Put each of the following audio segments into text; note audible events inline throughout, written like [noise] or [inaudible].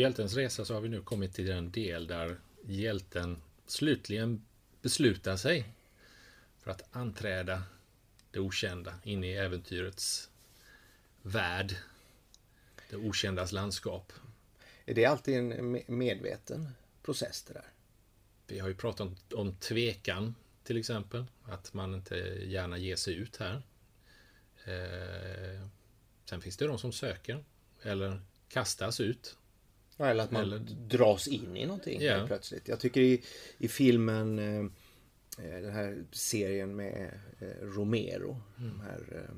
Hjältens resa så har vi nu kommit till den del där hjälten slutligen beslutar sig för att anträda det okända in i äventyrets värld. Det okändas landskap. Är det alltid en medveten process det där? Vi har ju pratat om, om tvekan till exempel. Att man inte gärna ger sig ut här. Eh, sen finns det de som söker eller kastas ut. Eller att man eller... dras in i någonting ja. plötsligt. Jag tycker i, i filmen eh, eh, den här serien med eh, Romero. Mm. De här, eh,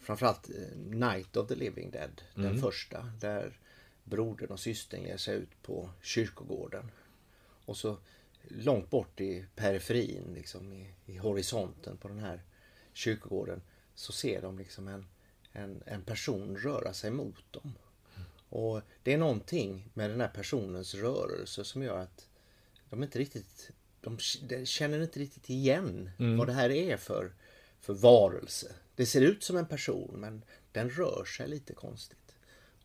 framförallt eh, Night of the Living Dead. Mm. Den första. Där brodern och systern ger sig ut på kyrkogården. Och så långt bort i periferin, liksom i, i horisonten på den här kyrkogården, så ser de liksom en, en, en person röra sig mot dem. Och det är någonting med den här personens rörelse som gör att de inte riktigt de känner inte riktigt igen mm. vad det här är för, för varelse. Det ser ut som en person men den rör sig lite konstigt.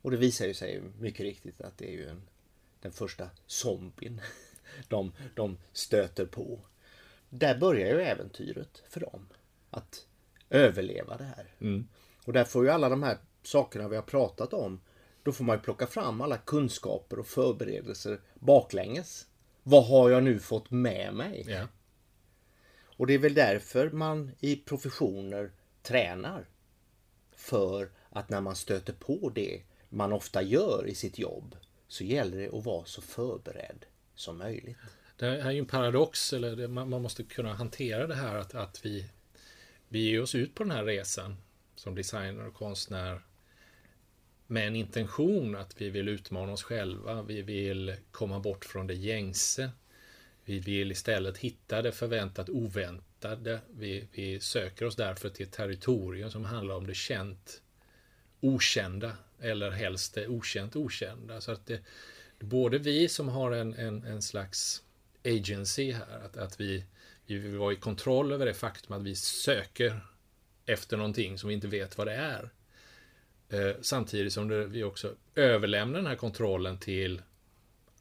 Och det visar ju sig mycket riktigt att det är ju en, den första zombien [laughs] de, de stöter på. Där börjar ju äventyret för dem. Att överleva det här. Mm. Och där får ju alla de här sakerna vi har pratat om då får man ju plocka fram alla kunskaper och förberedelser baklänges. Vad har jag nu fått med mig? Ja. Och det är väl därför man i professioner tränar. För att när man stöter på det man ofta gör i sitt jobb så gäller det att vara så förberedd som möjligt. Det här är ju en paradox, eller man måste kunna hantera det här att, att vi, vi ger oss ut på den här resan som designer och konstnär med en intention att vi vill utmana oss själva, vi vill komma bort från det gängse. Vi vill istället hitta det förväntat oväntade. Vi, vi söker oss därför till ett territorium som handlar om det känt okända eller helst det okänt okända. Så att det, både vi som har en, en, en slags agency här, att, att vi, vi vill vara i kontroll över det faktum att vi söker efter någonting som vi inte vet vad det är. Eh, samtidigt som det, vi också överlämnar den här kontrollen till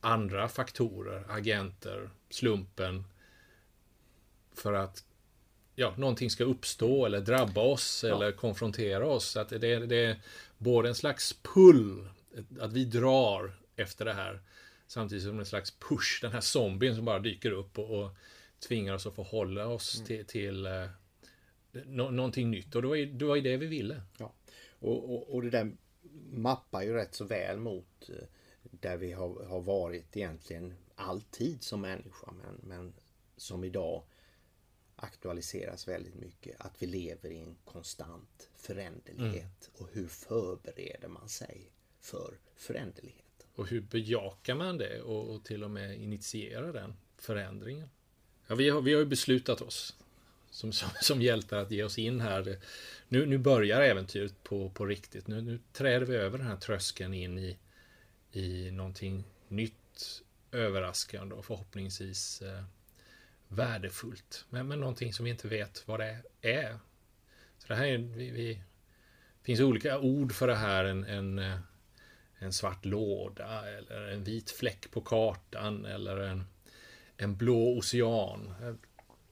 andra faktorer, agenter, slumpen. För att ja, någonting ska uppstå eller drabba oss ja. eller konfrontera oss. Så att det, det är både en slags pull, att vi drar efter det här, samtidigt som en slags push, den här zombien som bara dyker upp och, och tvingar oss att förhålla oss mm. till, till eh, no, någonting nytt. Och det var ju det, var ju det vi ville. Ja. Och, och, och, det där mappar ju rätt så väl mot eh, där vi har, har varit egentligen alltid som människa men, men som idag aktualiseras väldigt mycket. Att vi lever i en konstant föränderlighet. Mm. Och hur förbereder man sig för föränderlighet? Och hur bejakar man det och, och till och med initierar den förändringen? Ja, vi, har, vi har ju beslutat oss som, som, som hjältar att ge oss in här. Nu, nu börjar äventyret på, på riktigt. Nu, nu träder vi över den här tröskeln in i, i någonting nytt, överraskande och förhoppningsvis eh, värdefullt. Men, men någonting som vi inte vet vad det är. Så det här är, vi, vi finns olika ord för det här. En, en, eh, en svart låda eller en vit fläck på kartan eller en, en blå ocean.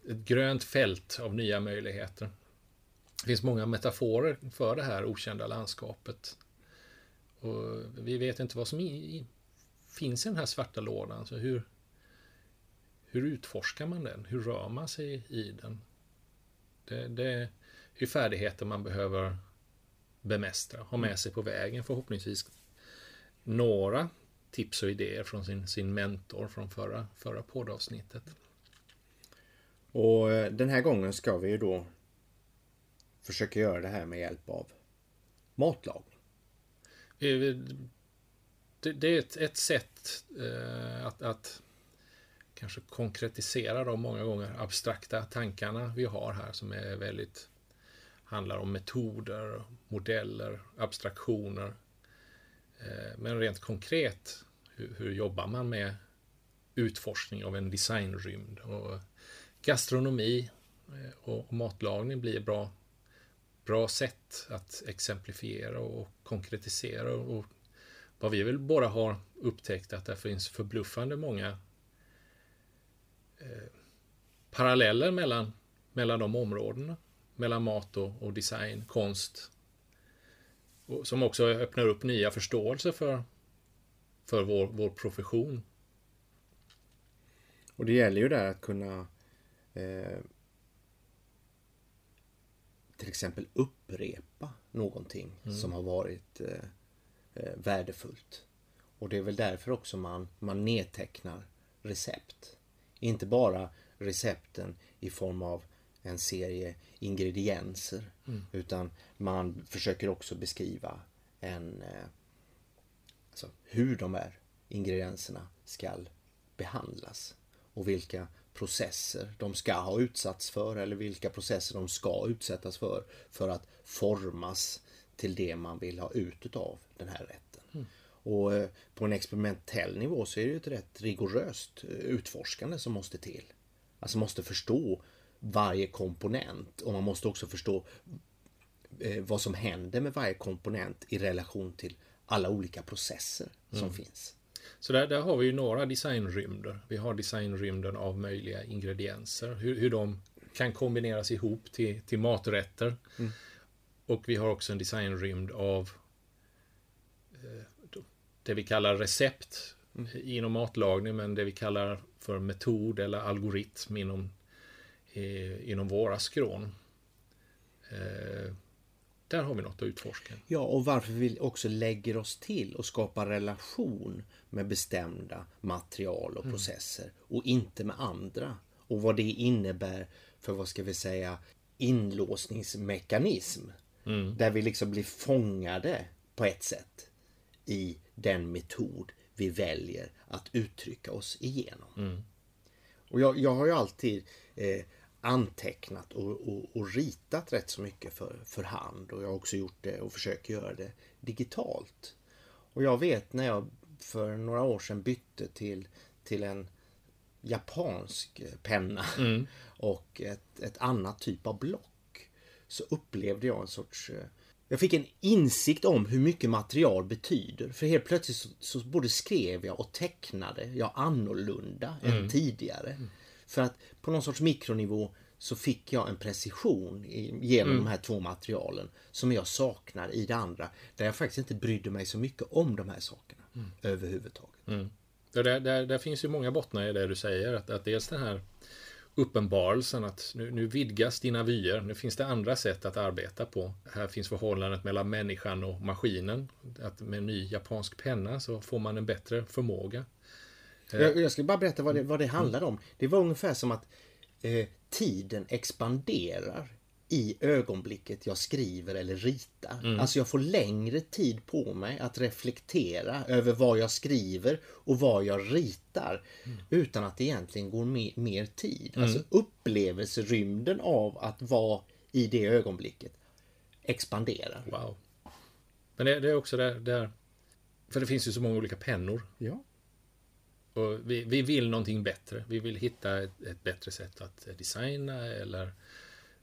Ett grönt fält av nya möjligheter. Det finns många metaforer för det här okända landskapet. Och vi vet inte vad som i, finns i den här svarta lådan. Så hur, hur utforskar man den? Hur rör man sig i den? Det, det är färdigheter man behöver bemästra, ha med sig på vägen förhoppningsvis några tips och idéer från sin, sin mentor från förra, förra poddavsnittet. Och eh, den här gången ska vi ju då försöka göra det här med hjälp av matlagning. Eh, det, är ett, ett sätt eh, att, att kanske konkretisera de många gånger abstrakta tankarna vi har här som är väldigt handlar om metoder, modeller, abstraktioner. Men rent konkret, hur, hur, jobbar man med utforskning av en designrymd? Och gastronomi eh, och matlagning blir bra, bra sätt att exemplifiera och konkretisera och vad vi väl båda har upptäckt att det finns förbluffande många eh, paralleller mellan, mellan de områdena. Mellan mat och, och design, konst. Och, som också öppnar upp nya förståelser för, för vår, vår profession. Och det gäller ju där att kunna eh, till exempel upprepa någonting mm. som har varit eh, eh, värdefullt. Och det är väl därför också man, man nedtecknar recept. Inte bara recepten i form av en serie ingredienser. Mm. Utan man försöker också beskriva en, eh, alltså hur de här ingredienserna ska behandlas. Och vilka processer de ska ha utsatts för eller vilka processer de ska utsättas för för att formas till det man vill ha ut av den här rätten. Mm. Och eh, på en experimentell nivå så är det ett rätt rigoröst eh, utforskande som måste till. Alltså måste förstå varje komponent och man måste också förstå eh, vad som händer med varje komponent i relation till alla olika processer som mm. finns. Så där, där har vi ju några designrymder. Vi har designrymden av möjliga ingredienser, hur, hur de kan kombineras ihop till, till maträtter. Mm. Och vi har också en designrymd av eh, det vi kallar recept mm. inom matlagning, men det vi kallar för metod eller algoritm inom, eh, inom våra skrån. Eh, där har vi något att utforska. Ja, och varför vi också lägger oss till och skapar relation med bestämda material och mm. processer mm. och inte med andra. Och vad det innebär för, vad ska vi säga, inlåsningsmekanism. Mm. Där vi liksom blir fångade på ett sätt i den metod vi väljer att uttrycka oss igenom. Mm. Och jag, jag har ju alltid eh, antecknat och, och, och, ritat rätt så mycket för, för hand och jag har också gjort det och försöker göra det digitalt. Och jag vet när jag för några år sedan bytte till, till en japansk penna mm. [laughs] och ett, ett annat typ av block så upplevde jag en sorts eh, jag fick en insikt om hur mycket material betyder. För helt plötsligt så, så både skrev jag och tecknade jag annorlunda mm. än tidigare. Mm. För att på någon sorts mikronivå så fick jag en precision genom mm. de här två materialen som jag saknar i det andra. Där jag faktiskt inte brydde mig så mycket om de här sakerna mm. överhuvudtaget. Mm. Där, där, där, finns ju många bottnar i det du säger. Att, att dels den här uppenbarelsen att nu, nu vidgas dina vyer. Nu finns det andra sätt att arbeta på. Här finns förhållandet mellan människan och maskinen. Att med en ny japansk penna så får man en bättre förmåga. Jag, jag ska bara berätta vad det, vad det handlar om. Det var ungefär som att eh, tiden expanderar i ögonblicket jag skriver eller ritar. Mm. Alltså jag får längre tid på mig att reflektera över vad jag skriver och vad jag ritar. Mm. Utan att det egentligen går mer, mer tid. Mm. Alltså upplevelserymden av att vara i det ögonblicket expanderar. Wow. Men det, det är också där, där, För det finns ju så många olika pennor. Ja. Och vi, vi vill någonting bättre. Vi vill hitta ett, ett bättre sätt att designa eller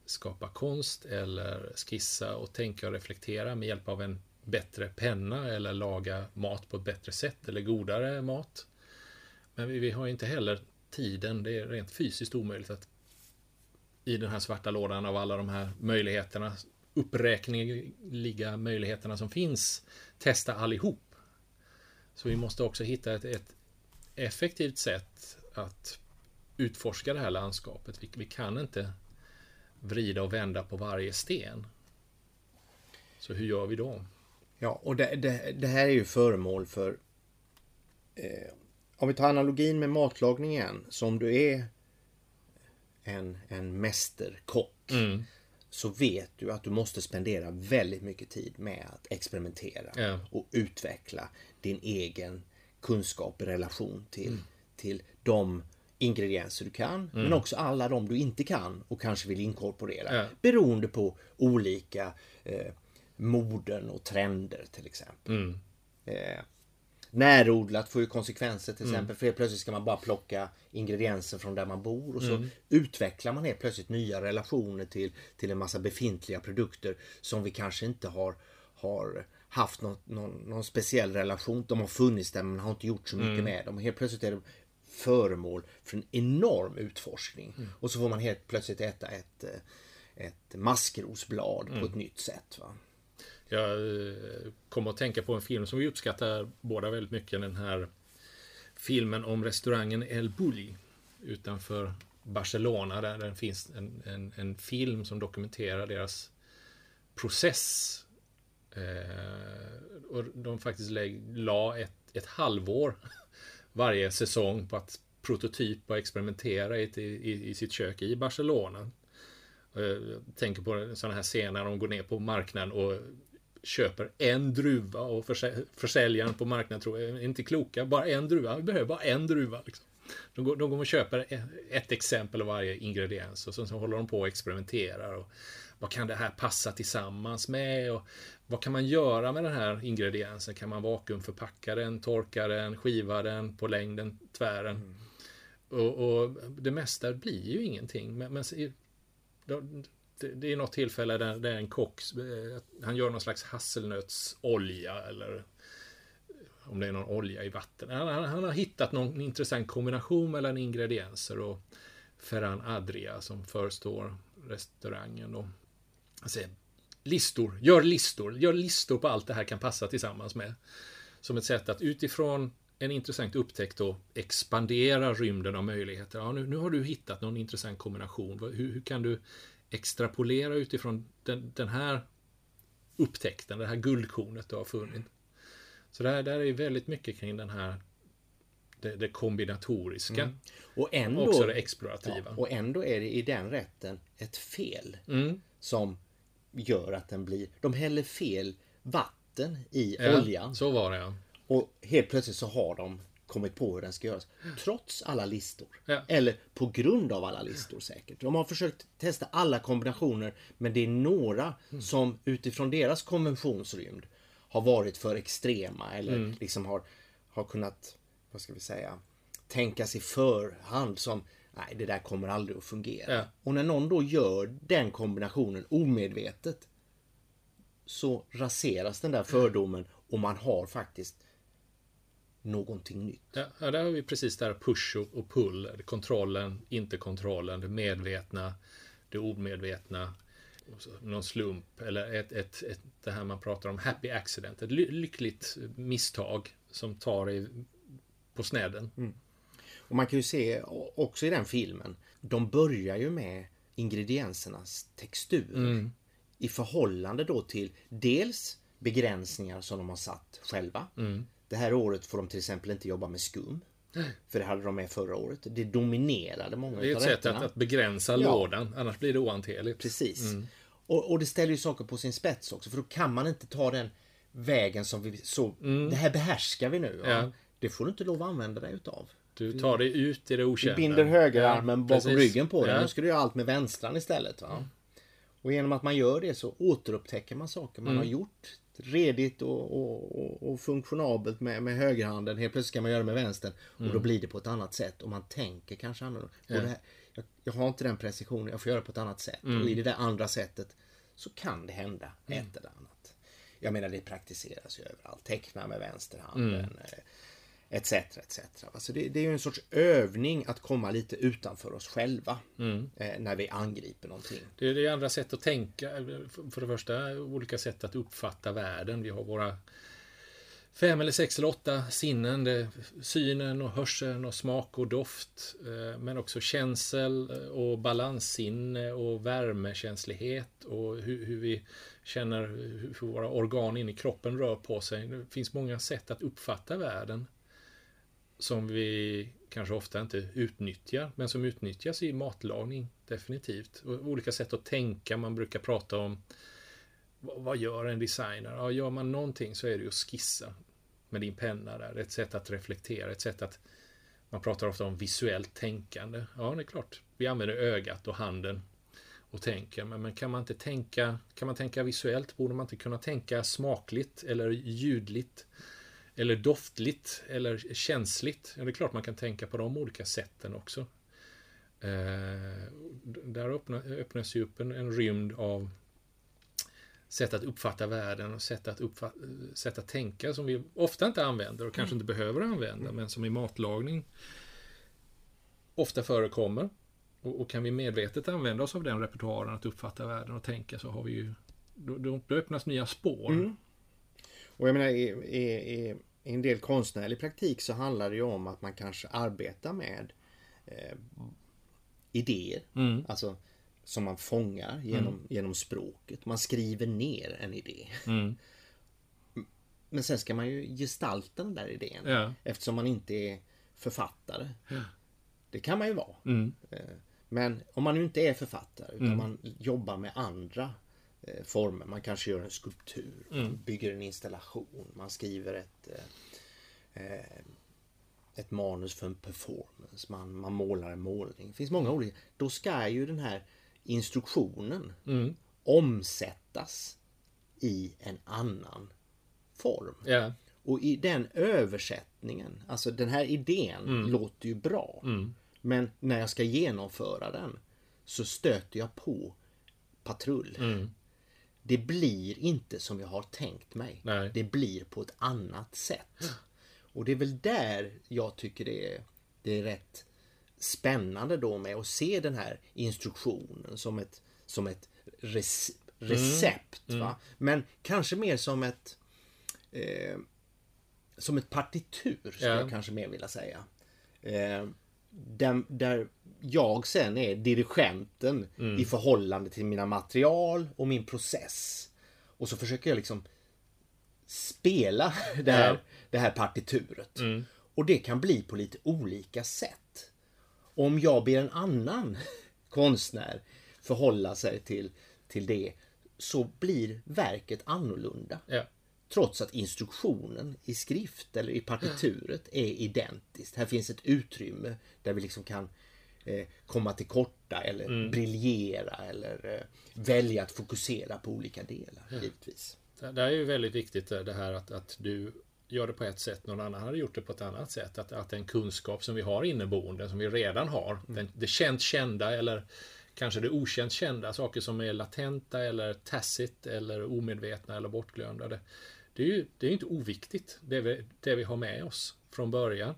skapa konst eller skissa och tänka och reflektera med hjälp av en bättre penna eller laga mat på ett bättre sätt eller godare mat. Men vi, vi har inte heller tiden, det är rent fysiskt omöjligt att i den här svarta lådan av alla de här möjligheterna, uppräkneliga möjligheterna som finns, testa allihop. Så vi måste också hitta ett, ett effektivt sätt att utforska det här landskapet. Vi, vi kan inte vrida och vända på varje sten. Så hur gör vi då? Ja, och det, det, det här är ju föremål för eh, om vi tar analogin med matlagning igen. Så om du är en, en mästerkock mm. så vet du att du måste spendera väldigt mycket tid med att experimentera ja. och utveckla din egen kunskap i relation till, mm. till de ingredienser du kan mm. men också alla de du inte kan och kanske vill inkorporera. Ja. Beroende på olika eh, moden och trender till exempel. Mm. Eh, närodlat får ju konsekvenser till mm. exempel. För helt plötsligt ska man bara plocka ingredienser från där man bor och så mm. utvecklar man helt plötsligt nya relationer till, till en massa befintliga produkter som vi kanske inte har, har haft någon, någon, någon, speciell relation. De har funnits där men har inte gjort så mycket mm. med dem. Helt plötsligt är de föremål för en enorm utforskning. Mm. Och så får man helt plötsligt äta ett, eh, ett maskrosblad mm. på ett nytt sätt. Va? Jag eh, kommer att tänka på en film som vi uppskattar båda väldigt mycket. Den här filmen om restaurangen El Bulli utanför Barcelona. Där det finns en, en, en, film som dokumenterar deras process. Eh, och de faktiskt la ett, ett halvår [laughs] varje säsong på att prototypa och experimentera i, i, i sitt kök i Barcelona. Jag tänker på sådana här scener när de går ner på marknaden och köper en druva och försäljaren på marknaden tror jag inte kloka. Bara en druva. Vi behöver bara en druva. Liksom. De, går, de går och köper e-, ett exempel av varje ingrediens och sen så håller de på och experimenterar. Och vad kan det här passa tillsammans med? Och vad kan man göra med den här ingrediensen? Kan man vakuumförpacka den, torka den, skiva den på längden, tvären? Mm. Och, och, det mesta blir ju ingenting. Men, men det är något tillfälle där, där en kock, eh, han gör någon slags hasselnötsolja eller om det är någon olja i vatten. Han, han, han, har hittat någon intressant kombination mellan ingredienser och Ferran Adria som förestår restaurangen. Och, han säger, listor, gör listor, gör listor på allt det här kan passa tillsammans med. Som ett sätt att utifrån en intressant upptäckt då expandera rymden av möjligheter. Ja, nu, nu har du hittat någon intressant kombination. Hur, hur kan du extrapolera utifrån den, den, här upptäckten, det här guldkornet du har funnit. Så det här, det här är väldigt mycket kring den här det, det kombinatoriska. Mm. Och ändå, också det explorativa. Ja, och ändå är det i den rätten ett fel mm. som gör att den blir... De häller fel vatten i ja, oljan. Så var det ja. Och helt plötsligt så har de kommit på hur den ska göras. Trots alla listor. Ja. Eller på grund av alla listor säkert. De har försökt testa alla kombinationer men det är några mm. som utifrån deras konventionsrymd har varit för extrema eller mm. liksom har, har kunnat, vad ska vi säga, tänkas i förhand som nej det där kommer aldrig att fungera. Ja. Och när någon då gör den kombinationen omedvetet så raseras den där fördomen och man har faktiskt någonting nytt. Ja, ja där har vi precis där push och pull. Kontrollen, inte kontrollen, det medvetna, det omedvetna. Någon slump eller ett, ett, ett, det här man pratar om, happy accident. Ett lyckligt misstag som tar i på snedden. Mm. Och man kan ju se också i den filmen, de börjar ju med ingrediensernas textur. Mm. I förhållande då till dels begränsningar som de har satt själva. Mm. Det här året får de till exempel inte jobba med skum. [gasps] För det hade de med förra året. Det dominerade många Det är ett sätt att, att, begränsa ja. lådan, annars blir det ohanterligt. Precis. Mm. Och, och, det ställer ju saker på sin spets också, för då kan man inte ta den vägen som vi så. Mm. Det här behärskar vi nu. Ja. Det får du inte lov att använda dig utav. Du tar dig ut i det okända. Du binder högerarmen ja, bakom ryggen på dig. Ja. Nu ska du göra allt med vänstran istället. Va? Mm. Och genom att man gör det så återupptäcker man saker man mm. har gjort redigt och, och, och, funktionabelt med, med högerhanden. Helt plötsligt ska man göra det med vänstern. Och mm. då blir det på ett annat sätt. Och man tänker kanske annorlunda. Ja. Här, jag, jag, har inte den precisionen, jag får göra det på ett annat sätt. Mm. Och i det där andra sättet så kan det hända mm. ett eller annat. Jag menar det praktiseras ju överallt. Teckna med vänsterhanden. Eh, etc. etc. Alltså det, det, är ju en sorts övning att komma lite utanför oss själva mm. eh, när vi angriper någonting. Det är, det är andra sätt att tänka. För det första olika sätt att uppfatta världen. Vi har våra fem eller sex eller åtta sinnen. Det, synen och hörseln och smak och doft. Eh, men också känsel och balanssinne och värmekänslighet och hur, hur vi känner hur våra organ in i kroppen rör på sig. Det finns många sätt att uppfatta världen som vi kanske ofta inte utnyttjar, men som utnyttjas i matlagning definitivt. Och olika sätt att tänka, man brukar prata om vad gör en designer? Ja, gör man någonting så är det ju att skissa med din penna där. Ett sätt att reflektera, ett sätt att man pratar ofta om visuellt tänkande. Ja, det är klart. Vi använder ögat och handen och tänker. Men, men kan man inte tänka, kan man tänka visuellt? Borde man inte kunna tänka smakligt eller ljudligt? Eller doftligt eller känsligt. Ja, det är klart man kan tänka på de olika sätten också. Eh, där öppna, öppnas ju upp en, en rymd av sätt att uppfatta världen och sätt att, uppfatta, sätt att tänka som vi ofta inte använder och kanske mm. inte behöver använda, men som i matlagning ofta förekommer. Och, och, kan vi medvetet använda oss av den repertoaren att uppfatta världen och tänka så har vi ju då, då, då öppnas nya spår. Mm. Och jag menar i, i, i, en del konstnärlig praktik så handlar det ju om att man kanske arbetar med eh, idéer. Mm. Alltså som man fångar genom, mm. genom språket. Man skriver ner en idé. Mm. [laughs] Men sen ska man ju gestalta den där idén. Ja. Eftersom man inte är författare. Ja. Det kan man ju vara. Mm. Eh, men om man nu inte är författare utan mm. man jobbar med andra eh, former. Man kanske gör en skulptur, mm. bygger en installation, man skriver ett eh, ett manus för en performance, man, man målar en målning. Det finns många olika. Då ska ju den här instruktionen mm. omsättas i en annan form. Yeah. Och i den översättningen, alltså den här idén mm. låter ju bra. Mm. Men när jag ska genomföra den så stöter jag på patrull. Mm. Det blir inte som jag har tänkt mig. Nej. Det blir på ett annat sätt. Och det är väl där jag tycker det är, det är rätt spännande då med att se den här instruktionen som ett, som ett res, recept. Mm. Va? Men kanske mer som ett eh, som ett partitur, skulle ja. jag kanske mer vilja säga. Eh, där, där jag sen är dirigenten mm. i förhållande till mina material och min process. Och så försöker jag liksom spela [laughs] det här, ja. det här partituret. Mm. Och det kan bli på lite olika sätt. Om jag ber en annan [laughs] konstnär förhålla sig till, till det så blir verket annorlunda. Ja. Trots att instruktionen i skrift eller i partituret är identiskt. Här finns ett utrymme där vi liksom kan eh, komma till korta eller mm. briljera eller eh, välja att fokusera på olika delar. Ja. Givetvis. Det är ju väldigt viktigt det här att, att du gör det på ett sätt, någon annan hade gjort det på ett annat sätt. Att, att den kunskap som vi har inneboende, som vi redan har, mm. den, det känt kända eller kanske det okänt kända, saker som är latenta eller tacit eller omedvetna eller bortglömda. Det, det är ju det är inte oviktigt, det vi, det vi har med oss från början.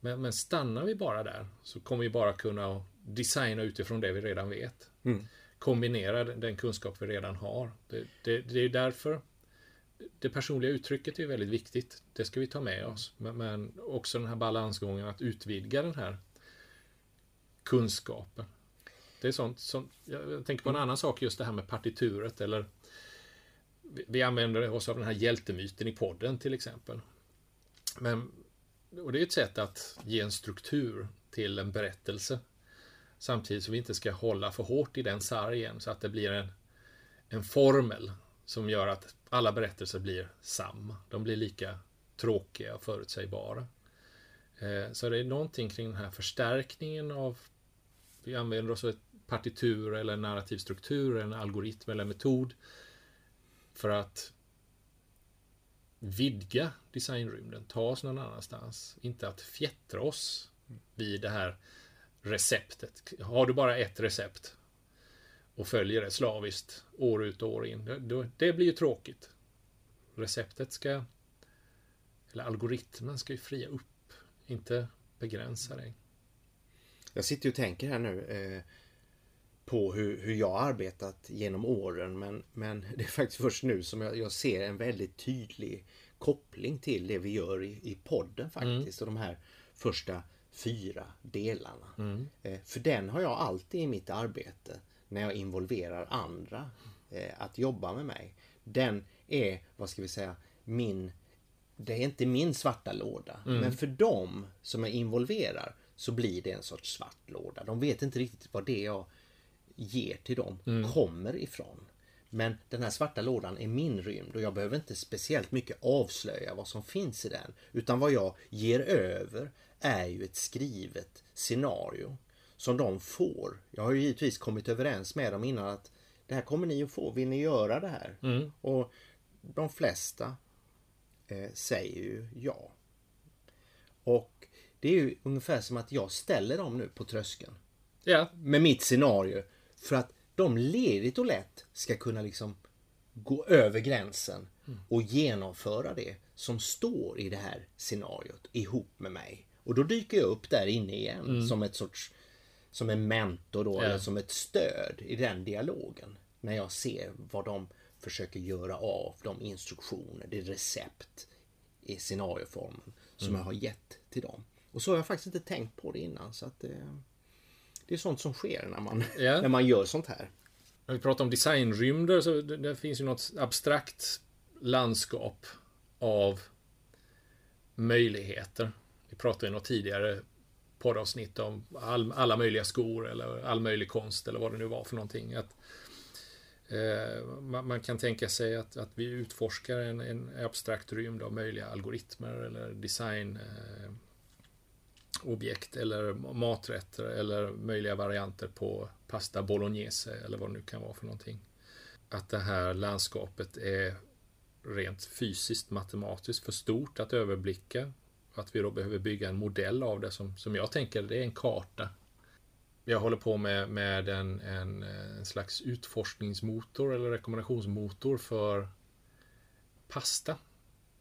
Men, men stannar vi bara där så kommer vi bara kunna designa utifrån det vi redan vet. Mm. Kombinera den kunskap vi redan har. Det, det, det är därför det personliga uttrycket är väldigt viktigt. Det ska vi ta med oss. Men, men, också den här balansgången att utvidga den här kunskapen. Det är sånt som, jag tänker på en annan sak, just det här med partituret eller vi använder oss av den här hjältemyten i podden till exempel. Men, och det är ett sätt att ge en struktur till en berättelse. Samtidigt som vi inte ska hålla för hårt i den sargen så att det blir en, en formel som gör att alla berättelser blir samma. De blir lika tråkiga och förutsägbara. Eh, så det är någonting kring den här förstärkningen av vi använder oss av ett partitur eller en narrativ struktur, en algoritm eller metod för att vidga designrymden, ta oss någon annanstans. Inte att fjättra oss vid det här receptet. Har du bara ett recept och följer det slaviskt år ut och år in, det blir ju tråkigt. Receptet ska, eller algoritmen ska ju fria upp, inte begränsa dig. Jag sitter och tänker här nu. Eh, på hur, hur jag arbetat genom åren men, men [laughs] det är faktiskt först nu som jag, jag ser en väldigt tydlig koppling till det vi gör i, i podden faktiskt. Mm. Och de här första fyra delarna. Mm. Eh, för den har jag alltid i mitt arbete när jag involverar andra eh, att jobba med mig. Den är, vad ska vi säga, min det är inte min svarta låda. Mm. Men för dem som jag involverar så blir det en sorts svart låda. De vet inte riktigt vad det är jag ger till dem mm. kommer ifrån. Men den här svarta lådan är min rymd och jag behöver inte speciellt mycket avslöja vad som finns i den. Utan vad jag ger över är ju ett skrivet scenario som de får. Jag har ju givetvis kommit överens med dem innan att det här kommer ni att få. Vill ni göra det här? Mm. Och de flesta eh, säger ju ja. Och det är ju ungefär som att jag ställer dem nu på tröskeln. Ja. Med mitt scenario. För att de ledigt och lätt ska kunna liksom gå över gränsen och genomföra det som står i det här scenariot ihop med mig. Och då dyker jag upp där inne igen mm. som ett sorts som en mentor då, ja. eller som ett stöd i den dialogen. När jag ser vad de försöker göra av de instruktioner, det recept i scenarioformen som mm. jag har gett till dem. Och så har jag faktiskt inte tänkt på det innan. Så att det, det är sånt som sker när man, ja. [laughs] när man gör sånt här. När vi pratar om designrymder så det, det finns ju något abstrakt landskap av möjligheter. Vi pratade i något tidigare poddavsnitt om all, alla möjliga skor eller all möjlig konst eller vad det nu var för någonting. Att, eh, man, man, kan tänka sig att, att vi utforskar en, en abstrakt rymd av möjliga algoritmer eller design eh, objekt eller maträtter eller möjliga varianter på pasta bolognese eller vad det nu kan vara för någonting. Att det här landskapet är rent fysiskt matematiskt för stort att överblicka. Att vi då behöver bygga en modell av det som, som jag tänker det är en karta. Jag håller på med, med en, en, en slags utforskningsmotor eller rekommendationsmotor för pasta.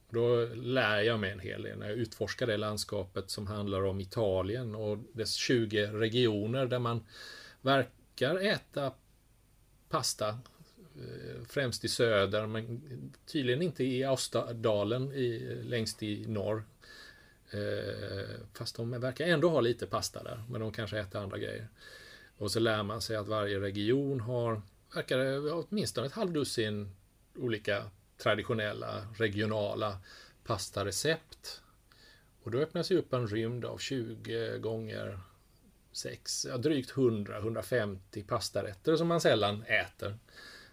Då lär jag mig en hel del när jag utforskar det landskapet som handlar om Italien och dess 20 regioner där man verkar äta pasta eh, främst i söder men tydligen inte i Austadalen i, längst i norr. Eh, fast de verkar ändå ha lite pasta där, men de kanske äter andra grejer. Och så lär man sig att varje region har, verkar det, åtminstone ett halvdussin olika traditionella regionala pastarecept. Och då öppnas ju upp en rymd av 20 gånger 6, ja, drygt 100-150 pastarätter som man sällan äter.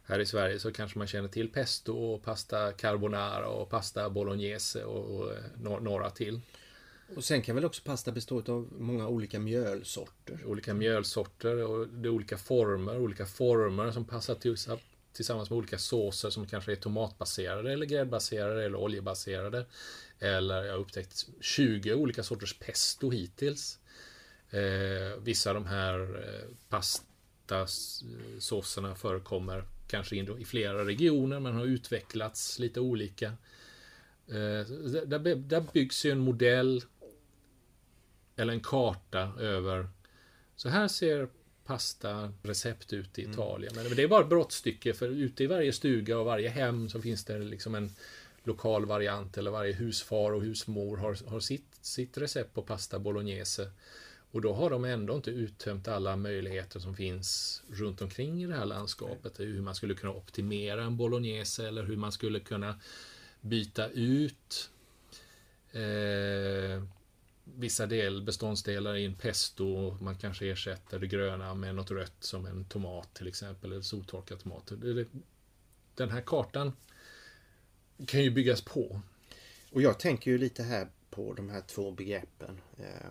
Här i Sverige så kanske man känner till pesto och pasta carbonara och pasta bolognese och, och några till. Och sen kan väl också pasta bestå av många olika mjölsorter? Olika mjölsorter och det är olika former, olika former som passar till tillsammans med olika såser som kanske är tomatbaserade eller gräddbaserade eller oljebaserade. Eller jag har upptäckt 20 olika sorters pesto hittills. Eh, vissa av de här eh, pastasåserna förekommer kanske i flera regioner men har utvecklats lite olika. Eh, där, där byggs ju en modell eller en karta över så här ser pasta-recept ute i mm. Italien. Mm. Men det är bara ett brottstycke för ute i varje stuga och varje hem så finns det liksom en lokal variant eller varje husfar och husmor har, har sitt, sitt recept på pasta bolognese. Och då har de ändå inte uttömt alla möjligheter som finns runt omkring i det här landskapet. Hur man skulle kunna optimera en bolognese eller hur man skulle kunna byta ut eh, vissa del, beståndsdelar i en pesto. Man kanske ersätter det gröna med något rött som en tomat till exempel, eller soltorkad tomat. Den här kartan kan ju byggas på. Och jag tänker ju lite här på de här två begreppen. Eh,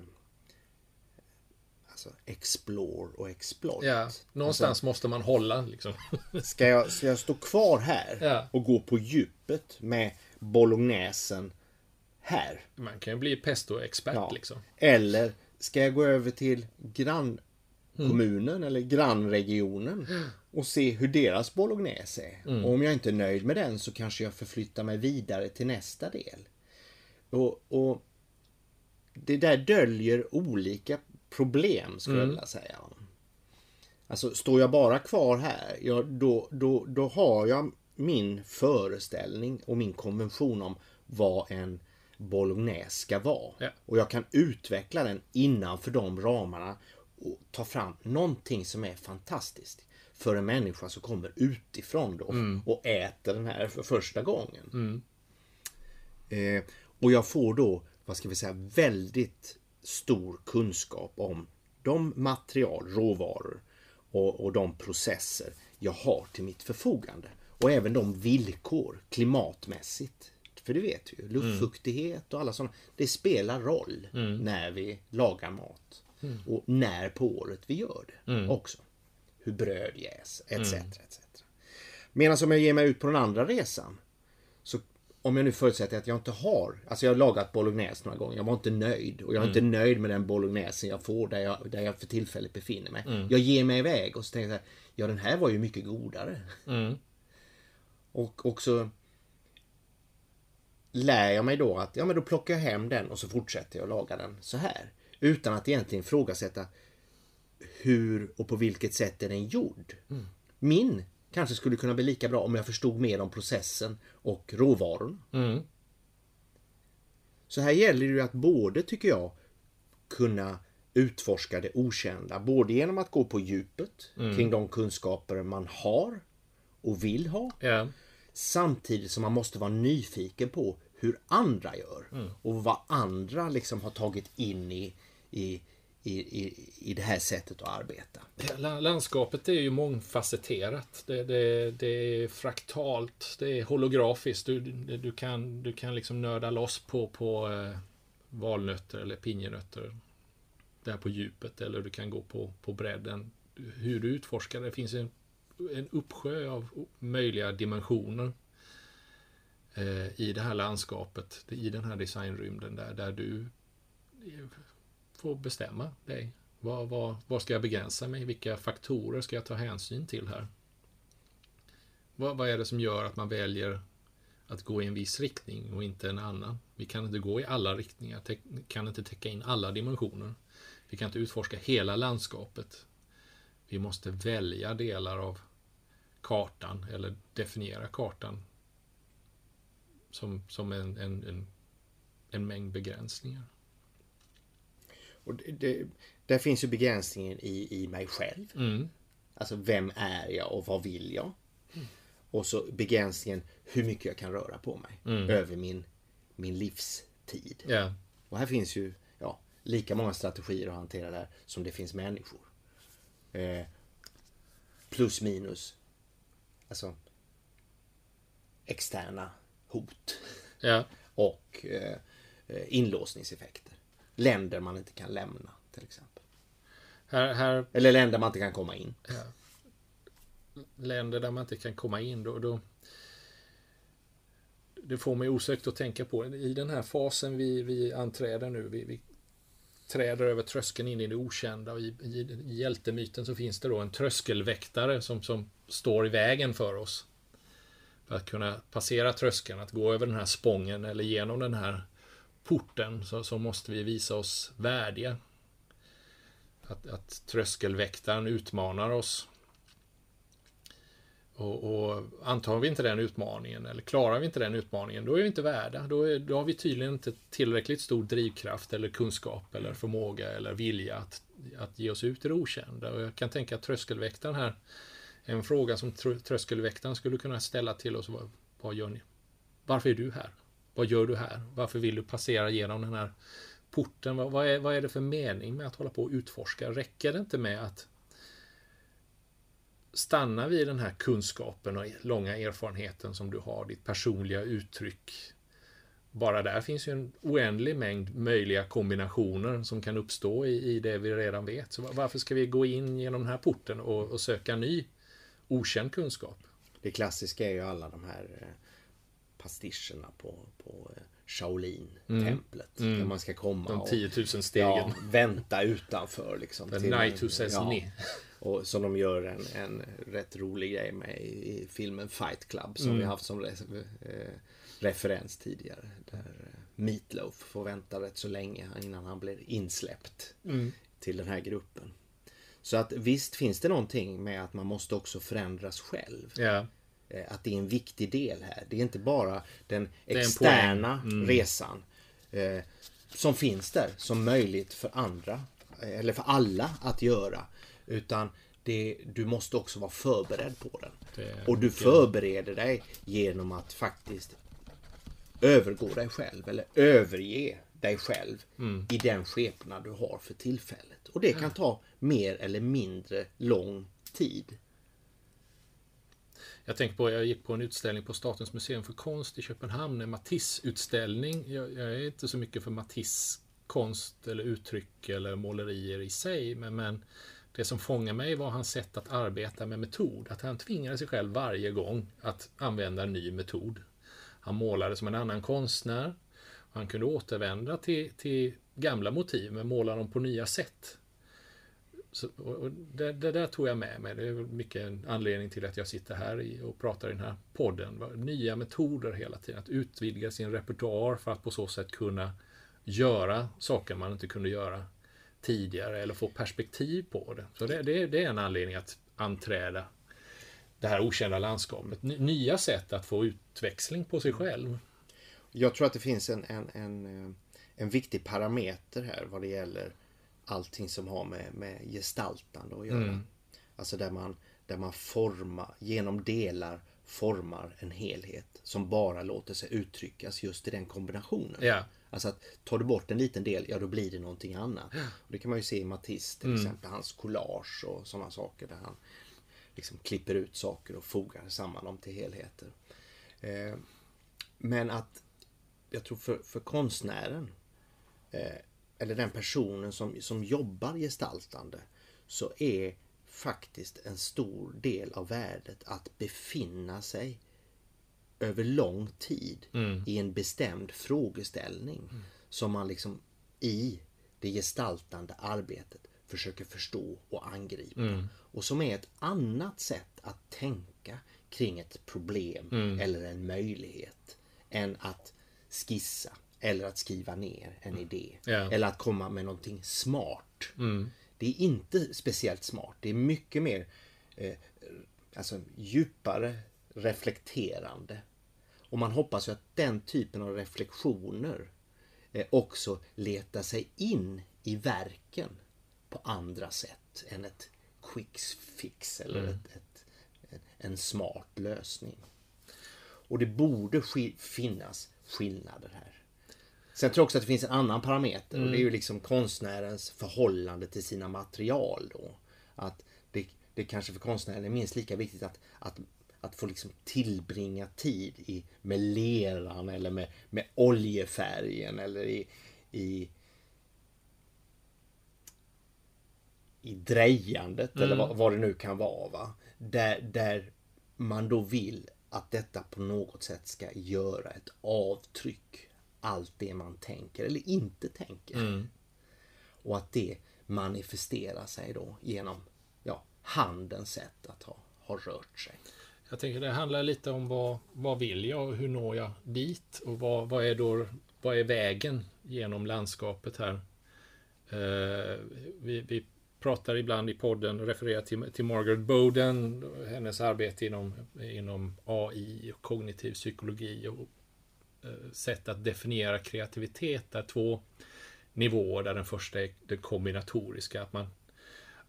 alltså explore och exploit. Ja, någonstans alltså, måste man hålla liksom. [laughs] ska, jag, ska jag stå kvar här ja. och gå på djupet med bolognesen här. Man kan ju bli pesto-expert ja. liksom. Eller ska jag gå över till grannkommunen mm. eller grannregionen och se hur deras bolognese är. Mm. Och om jag inte är nöjd med den så kanske jag förflyttar mig vidare till nästa del. Och, och Det där döljer olika problem skulle mm. jag vilja säga. Alltså står jag bara kvar här, ja, då, då, då har jag min föreställning och min konvention om vad en bolognese ska vara. Ja. Och jag kan utveckla den innanför de ramarna och ta fram någonting som är fantastiskt. För en människa som kommer utifrån då mm. och äter den här för första gången. Mm. Eh, och jag får då, vad ska vi säga, väldigt stor kunskap om de material, råvaror och, och de processer jag har till mitt förfogande. Och även de villkor klimatmässigt för det vet vi ju. Luftfuktighet och alla sådana. Det spelar roll mm. när vi lagar mat. Mm. Och när på året vi gör det mm. också. Hur bröd jäser etc. Mm. etc. Medan om jag ger mig ut på den andra resan. Så om jag nu förutsätter att jag inte har, alltså jag har lagat bolognese några gånger, jag var inte nöjd. Och jag är inte mm. nöjd med den bolognesen jag får där jag, där jag för tillfället befinner mig. Mm. Jag ger mig iväg och så tänker jag, ja den här var ju mycket godare. Och också lär jag mig då att ja, men då plockar jag hem den och så fortsätter jag laga den så här. Utan att egentligen ifrågasätta hur och på vilket sätt är den gjord. Mm. Min kanske skulle kunna bli lika bra om jag förstod mer om processen och råvarorna. Mm. Så här gäller det ju att både, tycker jag, kunna utforska det okända. Både genom att gå på djupet mm. kring de kunskaper man har och vill ha. Yeah. Samtidigt som man måste vara nyfiken på hur andra gör. Mm. Och vad andra liksom har tagit in i, i, i, i, i det här sättet att arbeta. Landskapet är ju mångfacetterat. Det, det, det är fraktalt, det är holografiskt. Du, du, kan, du kan liksom nörda loss på, på eh, valnötter eller pinjenötter. Där på djupet eller du kan gå på, på bredden. Hur du utforskar det finns en, en uppsjö av möjliga dimensioner eh, i det här landskapet, i den här designrymden där, där du får bestämma dig. Vad, vad, vad ska jag begränsa mig? Vilka faktorer ska jag ta hänsyn till här? Vad, vad är det som gör att man väljer att gå i en viss riktning och inte en annan? Vi kan inte gå i alla riktningar, kan inte täcka in alla dimensioner. Vi kan inte utforska hela landskapet. Vi måste välja delar av kartan eller definiera kartan som, som en, en, en, en mängd begränsningar. Och det, det, där finns ju begränsningen i, i mig själv. Mm. Alltså vem är jag och vad vill jag? Mm. Och så begränsningen hur mycket jag kan röra på mig mm. över min, min livstid. Yeah. Och här finns ju ja, lika många strategier att hantera där som det finns människor. Eh, plus minus. Alltså externa hot. Yeah. Och eh, inlåsningseffekter länder man inte kan lämna till exempel. Här, här, Eller länder man inte kan komma in. Ja. Länder där man inte kan komma in då, då det får mig osökt att tänka på i den här fasen vi, vi anträder nu. Vi, vi träder över tröskeln in i det okända och i, i, i hjältemyten så finns det då en tröskelväktare som, som står i vägen för oss. För att kunna passera tröskeln, att gå över den här spången eller genom den här porten så, så måste vi visa oss värdiga. Att, att tröskelväktaren utmanar oss. Och, och, antar vi inte den utmaningen, eller klarar vi inte den utmaningen, då är vi inte värda. Då, är, då har vi tydligen inte tillräckligt stor drivkraft, eller kunskap, eller förmåga, eller vilja att, att ge oss ut i det okända. Och jag kan tänka att tröskelväktaren här, en fråga som tröskelväktaren skulle kunna ställa till oss, vad, vad gör ni? Varför är du här? Vad gör du här? Varför vill du passera genom den här porten? Vad, vad, är, vad är det för mening med att hålla på och utforska? Räcker det inte med att stanna vid den här kunskapen och långa erfarenheten som du har, ditt personliga uttryck. Bara där finns ju en oändlig mängd möjliga kombinationer som kan uppstå i, i det vi redan vet. Så varför ska vi gå in genom den här porten och, och söka ny okänd kunskap? Det klassiska är ju alla de här eh, pastischerna på, på eh, Shaolin-templet. Mm. Där man ska komma De 10 000 stegen. Ja, vänta utanför liksom. The night who says ja, [laughs] Och som de gör en, en rätt rolig grej med i, i filmen Fight Club som mm. vi haft som re, eh, referens tidigare. Där eh, Meatloaf får vänta rätt så länge innan han blir insläppt mm. till den här gruppen. Så att visst finns det någonting med att man måste också förändras själv. Yeah. Att det är en viktig del här. Det är inte bara den externa mm. resan eh, som finns där som möjligt för andra eh, eller för alla att göra. Utan det, du måste också vara förberedd på den. Och du förbereder dig genom att faktiskt övergå dig själv eller överge dig själv mm. i den skepnad du har för tillfället. Och det kan ta mer eller mindre lång tid. Jag tänker på, jag gick på en utställning på Statens museum för konst i Köpenhamn, en Matisse-utställning. Jag, jag, är inte så mycket för Matisse konst eller uttryck eller målerier i sig, men, men det som fångar mig var hans sätt att arbeta med metod. Att han tvingade sig själv varje gång att använda en ny metod. Han målade som en annan konstnär. Han kunde återvända till, till gamla motiv men måla dem på nya sätt. så, och det, det, där tog jag med mig. Det är mycket en anledning till att jag sitter här och pratar i den här podden. Nya metoder hela tiden. Att utvidga sin repertoar för att på så sätt kunna göra saker man inte kunde göra tidigare eller få perspektiv på det. Så det, det, det är en anledning att anträda det här okända landskapet. Nya sätt att få utväxling på sig själv. Jag tror att det finns en, en, en, eh, en viktig parameter här vad det gäller allting som har med, med gestaltande att göra. Mm. Alltså där man, där man formar, genom delar formar en helhet som bara låter sig uttryckas just i den kombinationen. Ja. Alltså att tar du bort en liten del, ja då blir det någonting annat. Och det kan man ju se i Matisse till mm. exempel, hans collage och sådana saker där han liksom klipper ut saker och fogar samman dem till helheter. Eh, men att jag tror för, för konstnären eh, eller den personen som, som jobbar gestaltande så är faktiskt en stor del av värdet att befinna sig över lång tid mm. i en bestämd frågeställning mm. som man liksom i det gestaltande arbetet försöker förstå och angripa. Mm. Och som är ett annat sätt att tänka kring ett problem mm. eller en möjlighet än att skissa eller att skriva ner en idé. Yeah. Eller att komma med någonting smart. Mm. Det är inte speciellt smart. Det är mycket mer eh, alltså, djupare reflekterande. Och man hoppas ju att den typen av reflektioner eh, också letar sig in i verken på andra sätt än ett quick fix eller mm. ett, ett, en smart lösning. Och det borde finnas skillnader här. Sen tror jag också att det finns en annan parameter mm. och det är ju mm. liksom konstnärens förhållande till sina material då. Att det, det kanske för konstnären är minst lika viktigt att, att, att få liksom tillbringa tid i, med leran eller med, med oljefärgen eller i, i i drejandet mm. eller vad, vad, det nu kan vara. Va? Där, där man då vill att detta på något sätt ska göra ett avtryck allt det man tänker eller inte tänker. Mm. Och att det manifesterar sig då genom ja, handens sätt att ha, ha rört sig. Jag tänker det handlar lite om vad, vad vill jag och hur når jag dit och vad, vad är då vad är vägen genom landskapet här? Uh, vi, vi, pratar ibland i podden och refererar till, till Margaret Bowden, hennes arbete inom, inom AI och kognitiv psykologi och Eh, sätt att definiera kreativitet där två nivåer där den första är den kombinatoriska. Att man,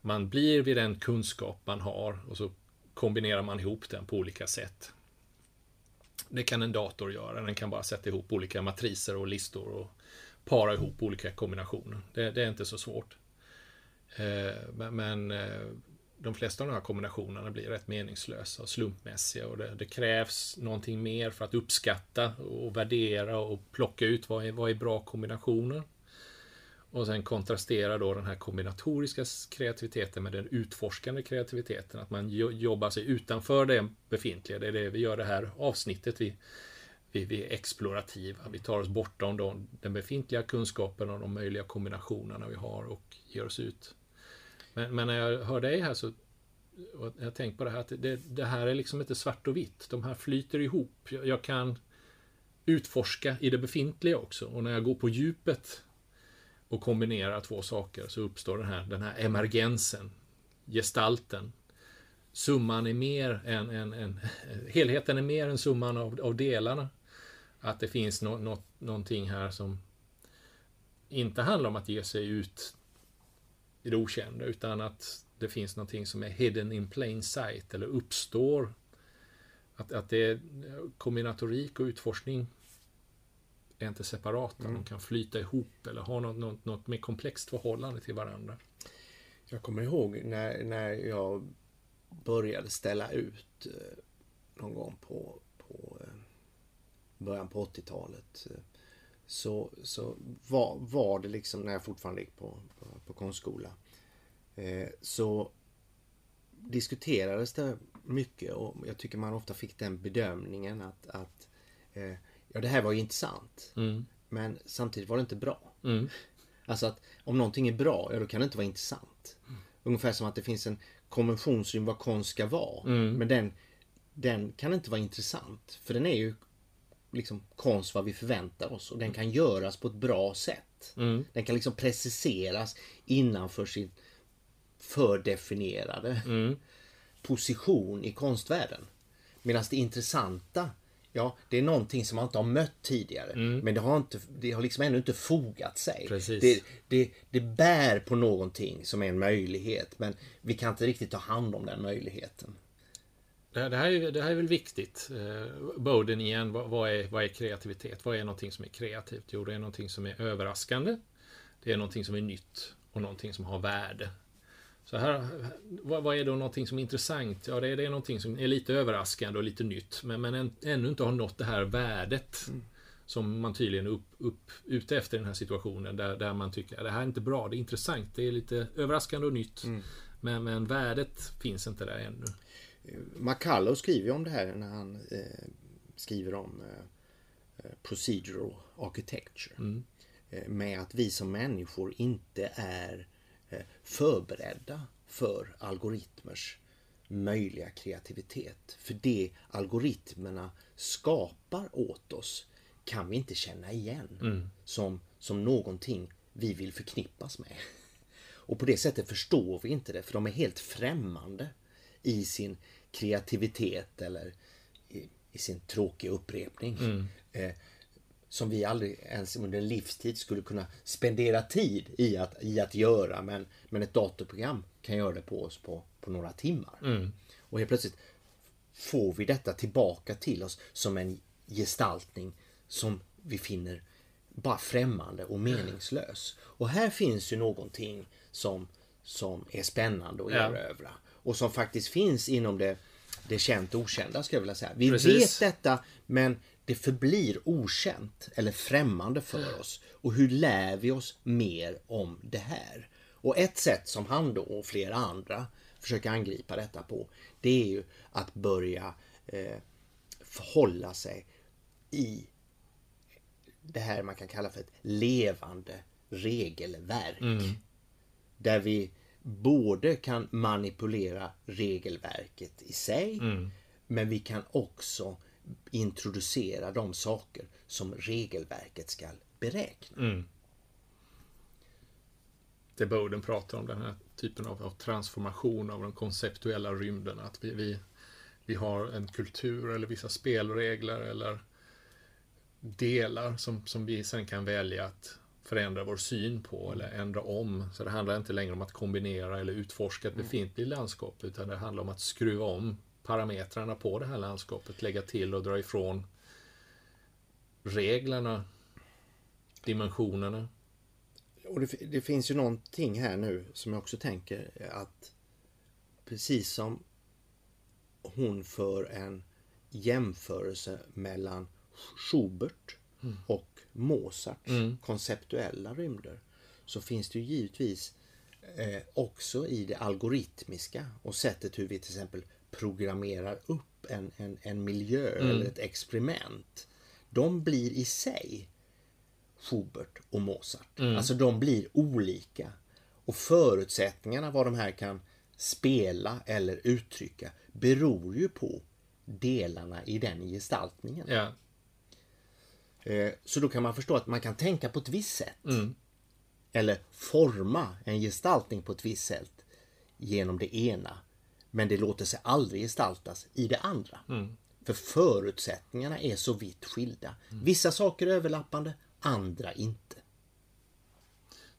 man blir vid den kunskap man har och så kombinerar man ihop den på olika sätt. Det kan en dator göra, den kan bara sätta ihop olika matriser och listor och para ihop olika kombinationer. Det, det är inte så svårt. Eh, men eh, de flesta av de här kombinationerna blir rätt meningslösa och slumpmässiga och det, det, krävs någonting mer för att uppskatta och värdera och plocka ut vad är, vad är bra kombinationer. Och sen kontrastera då den här kombinatoriska kreativiteten med den utforskande kreativiteten. Att man jobbar sig utanför det befintliga. Det är det vi gör det här avsnittet. Vi, vi, vi är explorativa. Vi tar oss bortom de, den befintliga kunskapen och de möjliga kombinationerna vi har och ger oss ut men, men, när jag hör dig här så och jag tänker på det här att det, det, här är liksom inte svart och vitt. De här flyter ihop. Jag, jag, kan utforska i det befintliga också. Och när jag går på djupet och kombinerar två saker så uppstår den här, den här emergensen, gestalten. Summan är mer än, än, än [laughs] helheten är mer än summan av, av delarna. Att det finns no, no, någonting här som inte handlar om att ge sig ut i det okända utan att det finns någonting som är hidden in plain sight eller uppstår. Att, att det är kombinatorik och utforskning är inte separata. Mm. De kan flyta ihop eller ha något, något, något mer komplext förhållande till varandra. Jag kommer ihåg när, när jag började ställa ut eh, någon gång på, på början på 80-talet. Eh, så, så var, var det liksom när jag fortfarande gick på, på, på konstskola. Eh, så diskuterades det mycket och jag tycker man ofta fick den bedömningen att, att eh, ja det här var ju intressant. Mm. Men samtidigt var det inte bra. Mm. [laughs] Alltså att om någonting är bra, ja då kan det inte vara intressant. Ungefär som att det finns en konvention kring vad konst ska vara. Mm. Men den, den kan inte vara intressant. För den är ju liksom konst vad vi förväntar oss. Och den kan göras på ett bra sätt. Mm. Den kan liksom preciseras innanför sin fördefinierade mm. position i konstvärlden. Medan det intressanta Ja, det är någonting som man inte har mött tidigare. Mm. Men det har, inte, det har liksom ännu inte fogat sig. Det, det, det bär på någonting som är en möjlighet. Men vi kan inte riktigt ta hand om den möjligheten. Det, det, här, är, det här är väl viktigt. Eh, Bowden igen, vad, vad, är, vad är kreativitet? Vad är någonting som är kreativt? Jo, det är någonting som är överraskande. Det är någonting som är nytt och någonting som har värde. Så här, vad, vad, är då någonting som är intressant? Ja, det är, det är någonting som är lite överraskande och lite nytt, men, men än, ännu inte har nått det här värdet. Mm. Som man tydligen är upp, upp, ute efter i den här situationen, där, där man tycker att det här är inte bra, det är intressant, det är lite överraskande och nytt. Mm. Men, men värdet finns inte där ännu. McCullough skriver om det här när han eh, skriver om eh, procedural architecture. Mm. Eh, med att vi som människor inte är Eh, förberedda för algoritmers möjliga kreativitet. För det algoritmerna skapar åt oss kan vi inte känna igen mm. som, som någonting vi vill förknippas med. [laughs] Och på det sättet förstår vi inte det, för de är helt främmande i sin kreativitet eller i, i sin tråkiga upprepning. Mm. Eh, som vi aldrig ens under en livstid skulle kunna spendera tid i att, i att göra. Men, men ett datorprogram kan göra det på oss på, på några timmar. Mm. Och helt plötsligt får vi detta tillbaka till oss som en gestaltning som vi finner bara främmande och meningslös. Och här finns ju någonting som, som är spännande att erövra. Och som faktiskt finns inom det, det känt okända skulle jag vilja säga. Vi Precis. vet detta men det förblir okänt eller främmande för oss. Och hur lär vi oss mer om det här? Och ett sätt som han då och flera andra försöker angripa detta på det är ju att börja eh, förhålla sig i det här man kan kalla för ett levande regelverk. Mm. Där vi både kan manipulera regelverket i sig mm. men vi kan också introducera de saker som regelverket ska beräkna. Mm. Det Bowden pratar om, den här typen av, av transformation av den konceptuella rymden. Att vi, vi, vi har en kultur eller vissa spelregler eller delar som, som vi sen kan välja att förändra vår syn på eller ändra om. Så det handlar inte längre om att kombinera eller utforska ett mm. befintligt landskap utan det handlar om att skruva om parametrarna på det här landskapet, lägga till och dra ifrån reglerna, dimensionerna. Och det, det, finns ju någonting här nu som jag också tänker att precis som hon för en jämförelse mellan Schubert mm. och Mozarts mm. konceptuella rymder så finns det ju givetvis eh, också i det algoritmiska och sättet hur vi till exempel programmerar upp en, en, en miljö mm. eller ett experiment. De blir i sig Schubert och Mozart. Mm. Alltså de blir olika. Och förutsättningarna vad de här kan spela eller uttrycka beror ju på delarna i den gestaltningen. Ja. Eh, så då kan man förstå att man kan tänka på ett visst sätt. Mm. Eller forma en gestaltning på ett visst sätt genom det ena men det låter sig aldrig gestaltas i det andra. Mm. För förutsättningarna är så vitt skilda. Mm. Vissa saker är överlappande, andra inte.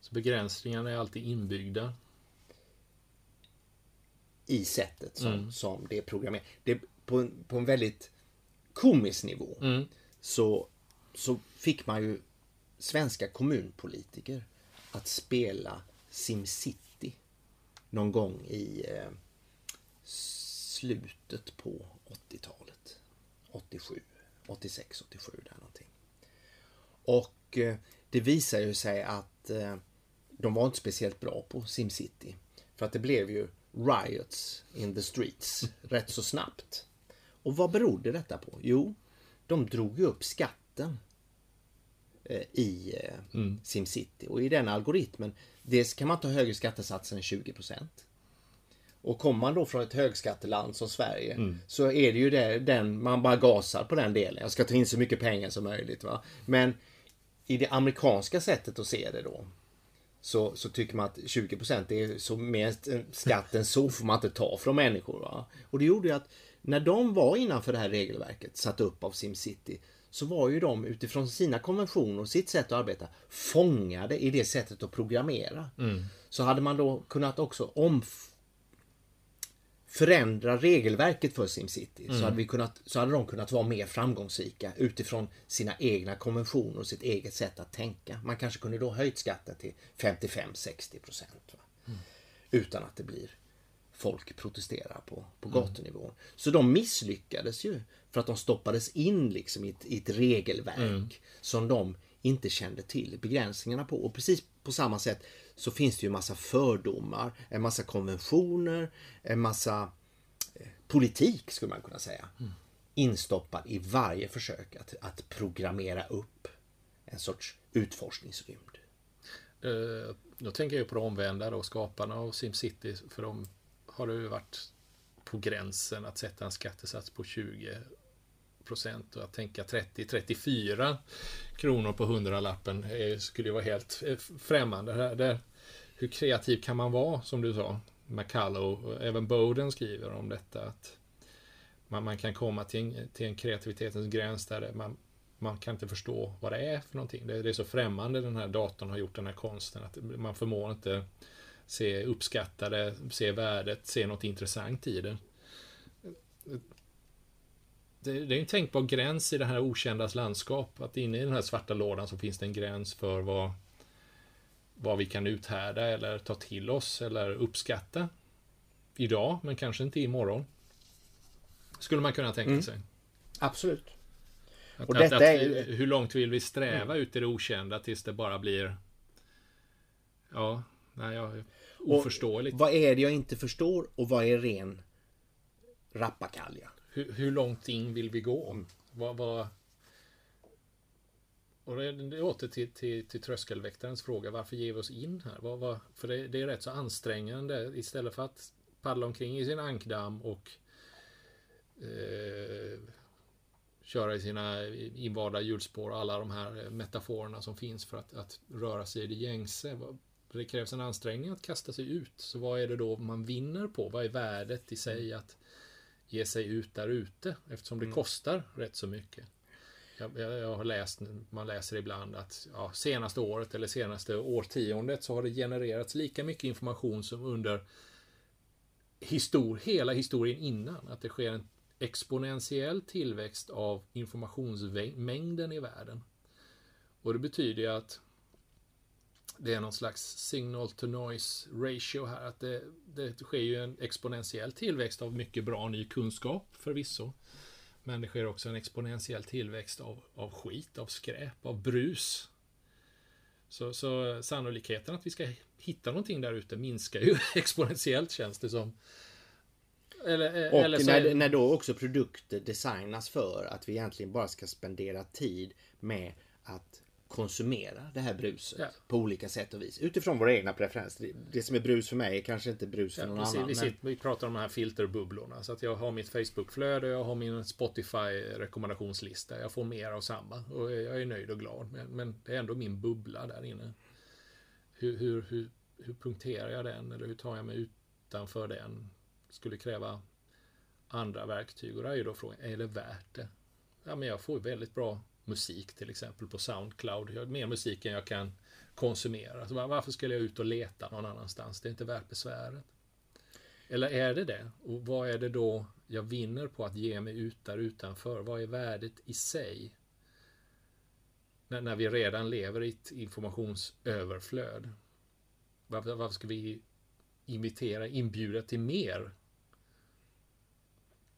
Så begränsningarna är alltid inbyggda? I sättet som, mm. som det är programmerat. Det, på, en, på en väldigt komisk nivå mm. så, så fick man ju svenska kommunpolitiker att spela SimCity någon gång i eh, slutet på 80-talet. 87, 86, 87 där någonting. Och eh, det visar ju sig att eh, de var inte speciellt bra på SimCity. För att det blev ju riots in the streets [laughs] rätt så snabbt. Och vad berodde detta på? Jo, de drog ju upp skatten i mm. SimCity. Och i den algoritmen, dels kan man ta högre skattesatsen än 20% Och kommer man då från ett högskatteland som Sverige mm. så är det ju det, den, man bara gasar på den delen. Jag ska ta in så mycket pengar som möjligt. Va? Men i det amerikanska sättet att se det då så, så tycker man att 20% är så mer skatt än så får man inte ta från människor. Va? Och det gjorde ju att när de var innanför det här regelverket satt upp av SimCity så var ju de utifrån sina konventioner och sitt sätt att arbeta fångade i det sättet att programmera. Mm. Så hade man då kunnat också om förändra regelverket för SimCity mm. så, hade vi kunnat, så hade de kunnat vara mer framgångsrika utifrån sina egna konventioner och sitt eget sätt att tänka. Man kanske kunde då höjt skatten till 55-60 procent. Mm. Utan att det blir folk protesterar på, på mm. gatunivån. Så de misslyckades ju för att de stoppades in liksom i ett, i ett regelverk mm. som de inte kände till begränsningarna på. Och precis på samma sätt så finns det ju en massa fördomar, en massa konventioner, en massa eh, politik skulle man kunna säga. Mm. Instoppad i varje försök att, att programmera upp en sorts utforskningsrymd. Uh, då tänker jag på de omvända då, skaparna av SimCity, för de har det ju varit på gränsen att sätta en skattesats på 20 procent och att tänka 30-34 kronor på hundralappen eh, skulle ju vara helt eh, främmande. Det, hur kreativ kan man vara, som du sa? McCallow? även Bowden skriver om detta. att man, man kan komma till en, till en kreativitetens gräns där man, man kan inte förstå vad det är för någonting. Det, det, är så främmande den här datorn har gjort den här konsten att man förmår inte se uppskatta det, se värdet, se något intressant i det det, det är en tänkbar gräns i det här okändas landskap. Att inne i den här svarta lådan så finns det en gräns för vad, vad vi kan uthärda eller ta till oss eller uppskatta. Idag, men kanske inte imorgon. Skulle man kunna tänka mm. sig. Absolut. Att, och detta att, är... Hur långt vill vi sträva mm. ut i det okända tills det bara blir Ja, nej, jag, oförståeligt. Och vad är det jag inte förstår och vad är ren rappakalja? Hur, hur långt in vill vi gå? Mm. Vad, vad... Och det, det åter till, till, till tröskelväktarens fråga, varför ger vi oss in här? Vad, vad, för det, det, är rätt så ansträngande istället för att paddla omkring i sin ankdamm och eh, köra i sina invanda hjulspår och alla de här metaforerna som finns för att, att röra sig i det gängse. Det krävs en ansträngning att kasta sig ut. Så vad är det då man vinner på? Vad är värdet i sig att ge sig ut där ute eftersom det mm. kostar rätt så mycket. Jag, jag, har läst, man läser ibland att ja, senaste året eller senaste årtiondet så har det genererats lika mycket information som under histor hela historien innan. Att det sker en exponentiell tillväxt av informationsmängden i världen. Och det betyder ju att det är någon slags signal to noise ratio här. Att det, det sker ju en exponentiell tillväxt av mycket bra ny kunskap förvisso. Men det sker också en exponentiell tillväxt av, av skit, av skräp, av brus. Så, så sannolikheten att vi ska hitta någonting där ute minskar ju [laughs] exponentiellt känns det som. Eller, och eller när, när då också produkter designas för att vi egentligen bara ska spendera tid med att konsumera det här bruset ja. på olika sätt och vis. Utifrån våra egna preferenser. Det som är brus för mig är kanske inte brus för ja, någon precis. annan. Vi, sitter, vi pratar om de här filterbubblorna. Så att jag har mitt Facebookflöde, jag har min Spotify-rekommendationslista. Jag får mer av samma och jag är nöjd och glad. Men, men det är ändå min bubbla där inne. Hur, hur, hur, hur punkterar jag den eller hur tar jag mig utanför den? Skulle kräva andra verktyg och då är ju då frågan, är det värt det? Ja, men jag får väldigt bra musik till exempel på Soundcloud. Jag har mer musik än jag kan konsumera. Så varför skulle jag ut och leta någon annanstans? Det är inte värt besväret. Eller är det det? Och vad är det då jag vinner på att ge mig ut där utanför? Vad är värdet i sig? När, när vi redan lever i ett informationsöverflöd. Varför, varför ska vi imitera, inbjuda till mer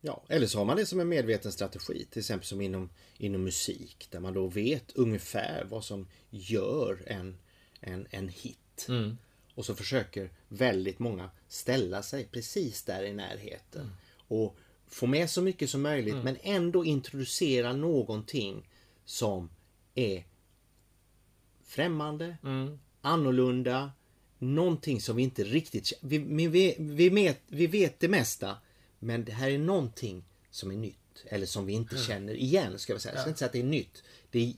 Ja, eller så har man det som en medveten strategi, till exempel som inom, inom musik, där man då vet ungefär vad som gör en, en, en hit. Mm. Och så försöker väldigt många ställa sig precis där i närheten. Mm. Och få med så mycket som möjligt mm. men ändå introducera någonting som är främmande, mm. annorlunda, någonting som vi inte riktigt vi, vi, vi, vet, vi vet det mesta men det här är någonting som är nytt. Eller som vi inte mm. känner igen ska vi säga. Jag ska inte säga att det är nytt. Det är,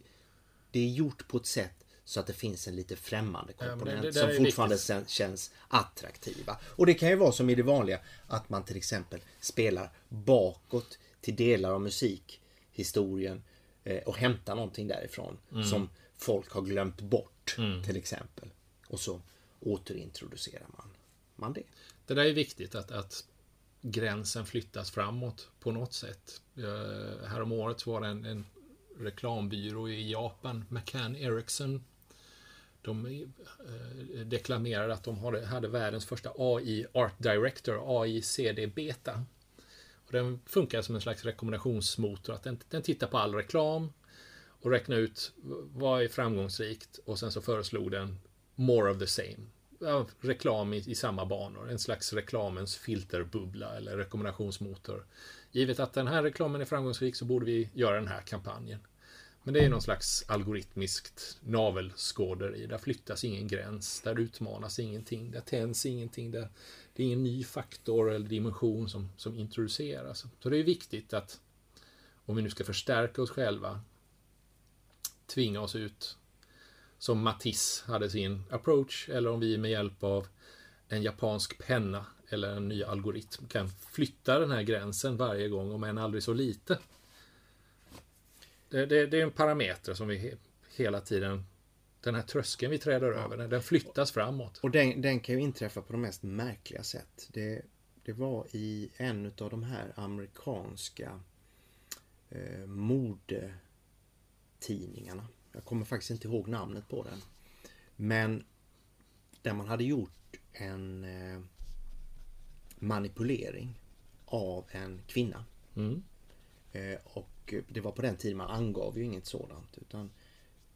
det är gjort på ett sätt så att det finns en lite främmande komponent ja, det, det som fortfarande viktigt. känns attraktiva. Och det kan ju vara som i det vanliga att man till exempel spelar bakåt till delar av musikhistorien eh, och hämtar någonting därifrån mm. som folk har glömt bort mm. till exempel. Och så återintroducerar man, man det. Det där är viktigt att, att gränsen flyttas framåt på något sätt. Eh, härom året var det en, en reklambyrå i Japan, McCann Ericsson. De eh, att de hade, hade världens första AI Art Director, AI CD Beta. Och den funkar som en slags rekommendationsmotor. Att den, den tittar på all reklam och räknar ut vad är framgångsrikt och sen så föreslog den more of the same. Ja, reklam i, i, samma banor, en slags reklamens filterbubbla eller rekommendationsmotor. Givet att den här reklamen är framgångsrik så borde vi göra den här kampanjen. Men det är någon slags algoritmiskt navelskåderi. Där flyttas ingen gräns, där utmanas ingenting, där tänds ingenting, där det är ingen ny faktor eller dimension som, som introduceras. Så det är viktigt att om vi nu ska förstärka oss själva, tvinga oss ut som Matisse hade sin approach eller om vi med hjälp av en japansk penna eller en ny algoritm kan flytta den här gränsen varje gång, om än aldrig så lite. Det, det, det är en parameter som vi hela tiden den här tröskeln vi träder ja. över, den flyttas framåt. Och den, den, kan ju inträffa på de mest märkliga sätt. Det, det var i en av de här amerikanska eh, modetidningarna. Jag kommer faktiskt inte ihåg namnet på den. Men där man hade gjort en eh, manipulering av en kvinna. Mm. Eh, och det var på den tiden man angav ju inget sådant. Utan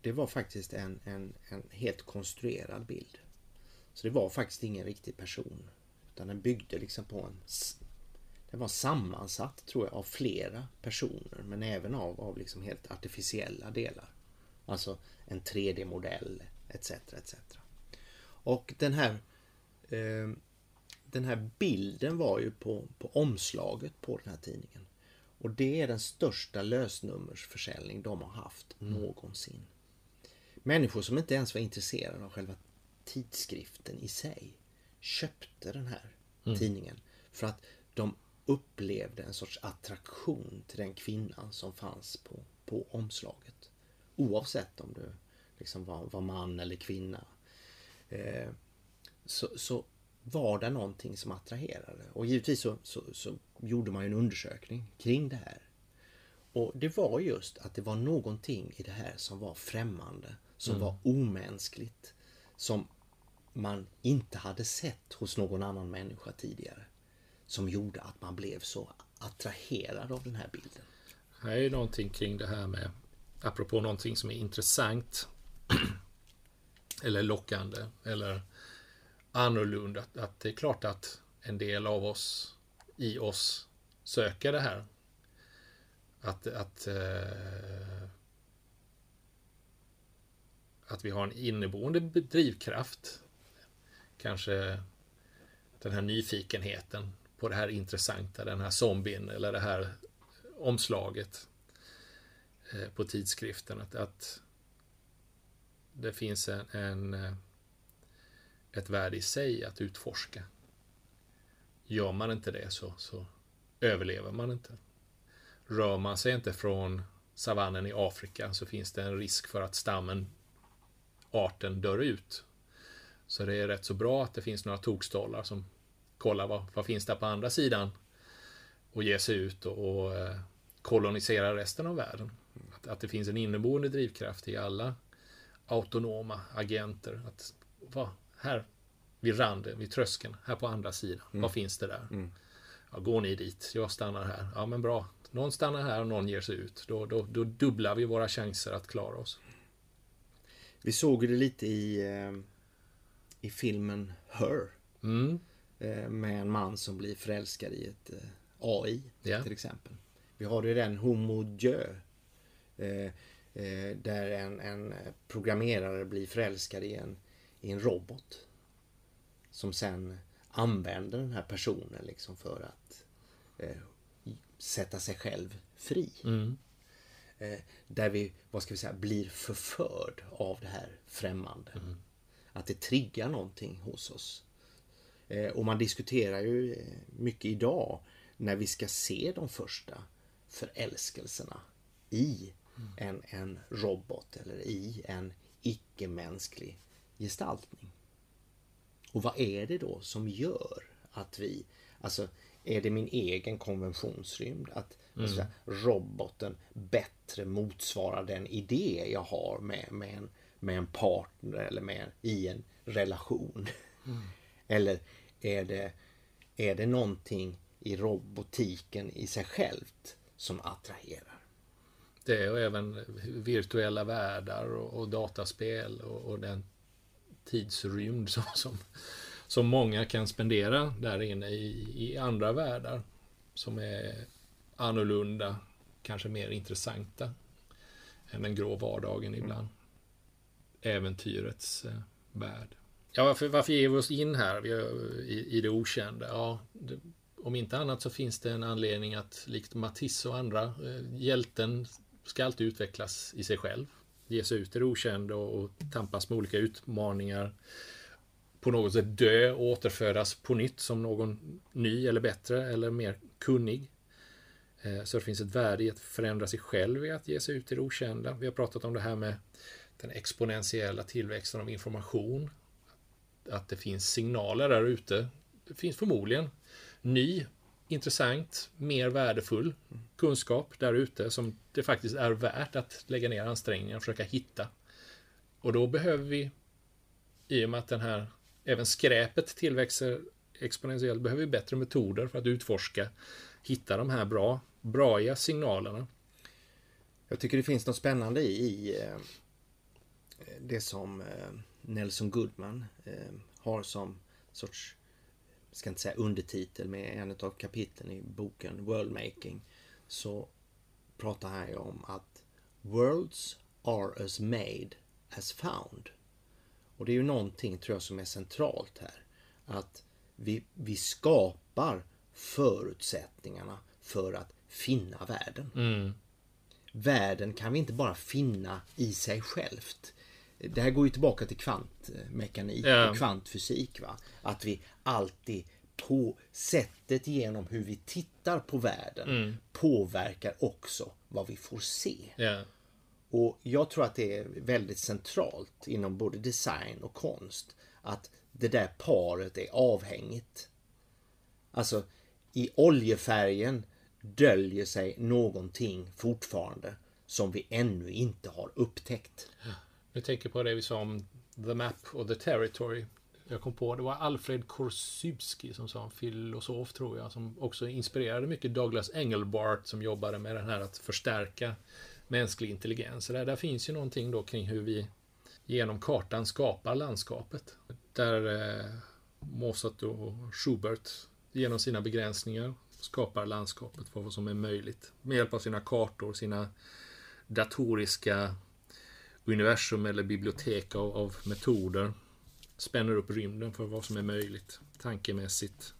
det var faktiskt en, en, en helt konstruerad bild. Så det var faktiskt ingen riktig person. Utan den byggde liksom på en... Den var sammansatt tror jag av flera personer men även av, av liksom helt artificiella delar. Alltså en 3D-modell etc. etc. Och den här eh, Den här bilden var ju på, på omslaget på den här tidningen. Och det är den största lösnummersförsäljning de har haft mm. någonsin. Människor som inte ens var intresserade av själva tidskriften i sig köpte den här mm. tidningen för att de upplevde en sorts attraktion till den kvinnan som fanns på, på omslaget. Oavsett om du liksom var, var man eller kvinna. Eh, så, så var det någonting som attraherade. Och givetvis så, så, så, gjorde man en undersökning kring det här. Och det var just att det var någonting i det här som var främmande, som mm. var omänskligt. Som man inte hade sett hos någon annan människa tidigare. Som gjorde att man blev så attraherad av den här bilden. Här är ju någonting kring det här med apropå någonting som är intressant [clears throat] eller lockande eller annorlunda. Att, att det är klart att en del av oss i oss söker det här. Att, att, eh, att vi har en inneboende drivkraft. Kanske den här nyfikenheten på det här intressanta, den här zombien eller det här omslaget. Eh, på tidskriften. Att, att det finns en, en, eh, ett värde i sig att utforska. Gör man inte det så, så överlever man inte. Rör man sig inte från savannen i Afrika så finns det en risk för att stammen, arten, dör ut. Så det är rätt så bra att det finns några tokstollar som kollar vad, vad finns där på andra sidan och ger sig ut och, och eh, kolonisera resten av världen. Att, att det finns en inneboende drivkraft i alla autonoma agenter. Att, vad, här vid randen, vid tröskeln, här på andra sidan. Mm. Vad finns det där? Mm. Ja, går ni dit? Jag stannar här. Ja, men bra. Någon stannar här och någon ger sig ut. Då, då, då dubblar vi våra chanser att klara oss. Vi såg det lite i, eh, i filmen Her. Mm. Eh, med en man som blir förälskad i ett eh, AI yeah. till exempel. Vi har ju den Homo eh, där en, en, programmerare blir förälskad i en, i en robot. som sen använder den här personen liksom för att eh, sätta sig själv fri. Mm. Eh, där vi, vad ska vi säga, blir förförd av det här främmande. Mm. Att det triggar någonting hos oss. Eh, och man diskuterar ju eh, mycket idag när vi ska se de första förälskelserna i. en, en robot eller i en icke-mänsklig gestaltning. Och vad är det då som gör att vi, alltså är det min egen konventionsrymd? Att Mm. säga, roboten bättre motsvarar den idé jag har med, med, en, med en partner eller med, i en relation? Eller är det, är det någonting i robotiken i sig självt som attraherar? Det och även virtuella världar och, och dataspel och, och, den tidsrymd som, som, som många kan spendera där inne i, i andra världar som är annorlunda, kanske mer intressanta än den grå vardagen ibland. Äventyrets eh, värld. Ja, varför, varför ger vi oss in här i, i det okända? Ja, det, om inte annat så finns det en anledning att likt Matisse och andra, eh, hjälten ska alltid utvecklas i sig själv. Ge sig ut i det okända och, och tampas med olika utmaningar. På något sätt dö och återfödas på nytt som någon ny eller bättre eller mer kunnig. Eh, så det finns ett värde i att förändra sig själv i att ge sig ut i det okända. Vi har pratat om det här med den exponentiella tillväxten av information. Att det finns signaler där ute. Det finns förmodligen ny, intressant, mer värdefull kunskap där ute som det faktiskt är värt att lägga ner ansträngningar och försöka hitta. Och då behöver vi, i och med att den här, även skräpet tillväxer exponentiellt, behöver vi bättre metoder för att utforska, hitta de här bra, braiga signalerna. Jag tycker det finns något spännande i, i eh, det som eh, Nelson Goodman eh, har som sorts, ska inte säga undertitel, med en av kapitlen i boken Worldmaking. Så pratar han ju om att Worlds are as made as found. Och det är ju någonting tror jag som är centralt här. Att vi, vi skapar förutsättningarna för att finna världen. Mm. Världen kan vi inte bara finna i sig självt. Det här går ju tillbaka till kvantmekanik Ja. och kvantfysik. Va? Att vi alltid på sättet genom hur vi tittar på världen påverkar också vad vi får se. Ja. Och jag tror att det är väldigt centralt inom både design och konst att det där paret är avhängigt. Alltså i oljefärgen döljer sig någonting fortfarande som vi ännu inte har upptäckt. Jag tänker på det vi sa om The Map och The Territory. Jag kom på, det var Alfred Korsybski som sa, en filosof tror jag, som också inspirerade mycket Douglas Engelbart som jobbade med den här att förstärka mänsklig intelligens. Där, där finns ju någonting då kring hur vi genom kartan skapar landskapet. Där eh, Mozart och Schubert genom sina begränsningar skapar landskapet för vad som är möjligt. Med hjälp av sina kartor, sina datoriska universum eller bibliotek av, av metoder spänner upp rymden för vad som är möjligt tankemässigt,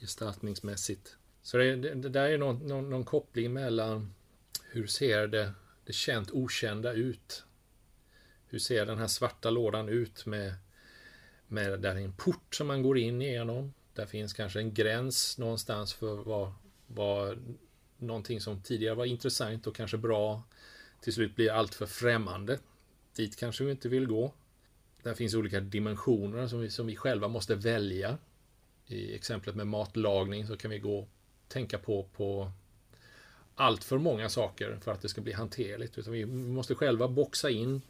gestaltningsmässigt. Så det, det, det där är någon, någon, någon koppling mellan hur ser det, det känt okända ut? Hur ser den här svarta lådan ut med, med där är en port som man går in igenom. Där finns kanske en gräns någonstans för vad, vad någonting som tidigare var intressant och kanske bra till slut blir allt för främmande. Dit kanske vi inte vill gå. Där finns olika dimensioner som vi, som vi själva måste välja. I exemplet med matlagning så kan vi gå och tänka på, på allt för många saker för att det ska bli hanterligt. Utan vi måste själva boxa in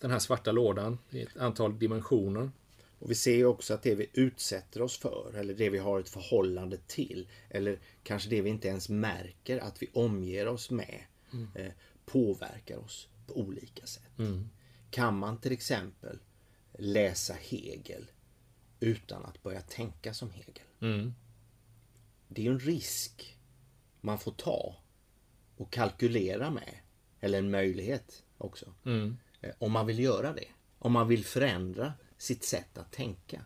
den här svarta lådan i ett antal dimensioner. Och vi ser också att det vi utsätter oss för eller det vi har ett förhållande till eller kanske det vi inte ens märker att vi omger oss med eh, påverkar oss på olika sätt. Kan man till exempel läsa Hegel utan att börja tänka som Hegel? Mm. Det är ju en risk man får ta och kalkylera med. Eller en möjlighet också. Mm. Eh, Om man vill göra det. Om man vill förändra sitt sätt att tänka.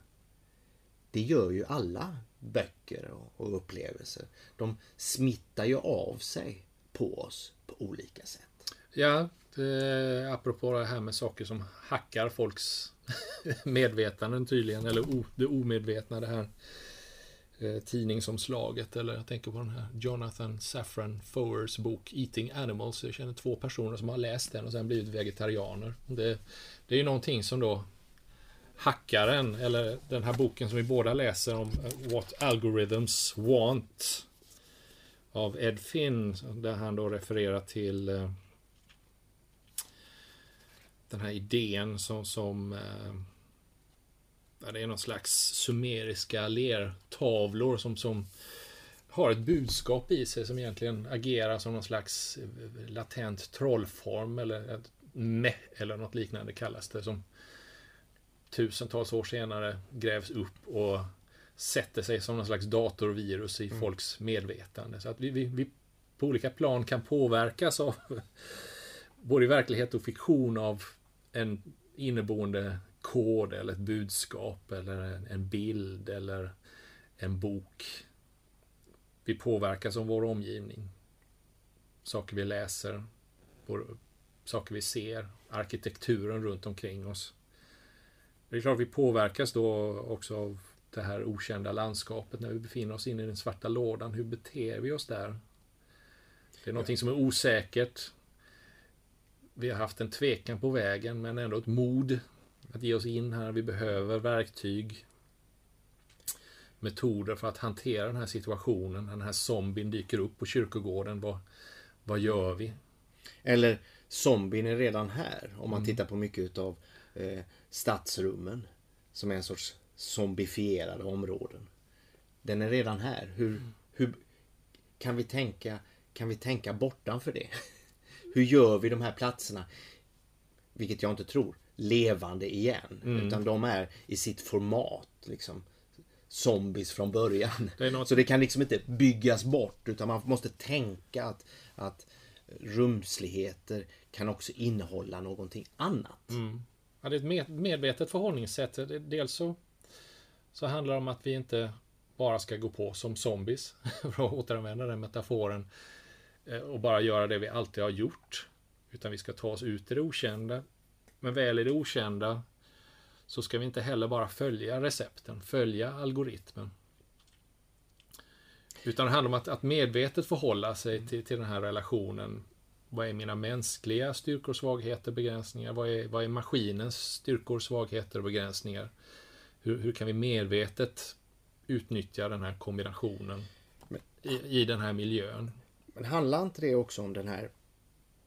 det gör ju alla böcker och upplevelser. De smittar ju av sig på oss på olika sätt. Ja, det, apropå det här med saker som hackar folks [laughs] medvetanden tydligen, eller o, det omedvetna det här eh, tidningsomslaget eller jag tänker på den här Jonathan Safran Fowers bok Eating Animals. Jag känner två personer som har läst den och sen blivit vegetarianer. Det, det är ju någonting som då hackaren, eller den här boken som vi båda läser om eh, What Algorithms Want av Ed Finn, där han då refererar till eh, den här idén som, som eh, det är någon slags sumeriska lertavlor som, som har ett budskap i sig som egentligen agerar som någon slags latent trollform eller ett meh eller något liknande kallas det som tusentals år senare grävs upp och sätter sig som någon slags datorvirus i mm. folks medvetande. Så att vi, vi, vi på olika plan kan påverkas av [laughs] både verklighet och fiktion av en inneboende kod eller ett budskap eller en bild eller en bok. Vi påverkas av vår omgivning. Saker vi läser, saker vi ser, arkitekturen runt omkring oss. Det är klart vi påverkas då också av det här okända landskapet när vi befinner oss inne i den svarta lådan. Hur beter vi oss där? Det är någonting som är osäkert. Vi har haft en tvekan på vägen men ändå ett mod att ge oss in här. Vi behöver verktyg, metoder för att hantera den här situationen. Den här zombien dyker upp på kyrkogården. Vad, vad gör vi? Eller zombien är redan här. Om man mm. tittar på mycket utav eh, stadsrummen. Som är en sorts zombifierade områden. Den är redan här. Hur, hur kan vi tänka kan vi tänka bortanför det? Hur gör vi de här platserna, vilket jag inte tror, levande igen? Mm. Utan de är i sitt format, liksom zombies från början. Det något... Så det kan liksom inte byggas bort utan man måste tänka att, att rumsligheter kan också innehålla någonting annat. Mm. Ja, det är ett medvetet förhållningssätt. Dels så, så handlar det om att vi inte bara ska gå på som zombies, [laughs] för att återanvända den metaforen, och bara göra det vi alltid har gjort. Utan vi ska ta oss ut i det okända. Men väl i det okända så ska vi inte heller bara följa recepten, följa algoritmen. Utan det handlar om att, att medvetet förhålla sig till, till den här relationen vad är mina mänskliga styrkor, svagheter, begränsningar? Vad är, vad är maskinens styrkor, svagheter och begränsningar? Hur, hur kan vi medvetet utnyttja den här kombinationen i, i den här miljön? Men handlar inte det också om den här,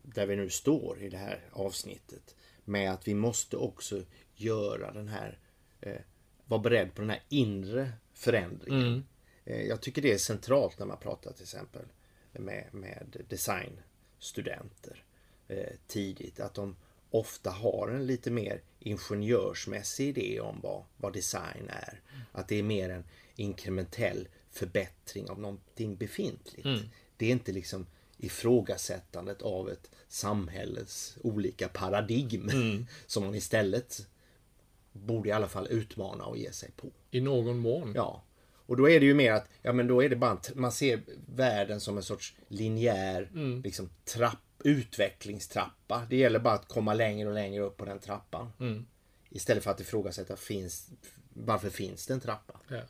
där vi nu står i det här avsnittet, med att vi måste också göra den här, eh, vara beredd på den här inre förändringen. Mm. Eh, jag tycker det är centralt när man pratar till exempel med, med design studenter eh, tidigt. Att de ofta har en lite mer ingenjörsmässig idé om vad, vad design är. Att det är mer en inkrementell förbättring av någonting befintligt. Mm. Det är inte liksom ifrågasättandet av ett samhälles olika paradigm mm. [laughs] som man istället borde i alla fall utmana och ge sig på. I någon mån. Ja. Och då är det ju mer att, ja men då är det bara, man ser världen som en sorts linjär mm. liksom, trapp, utvecklingstrappa. Det gäller bara att komma längre och längre upp på den trappan. Mm. Istället för att ifrågasätta, finns, varför finns det en trappa? Ja.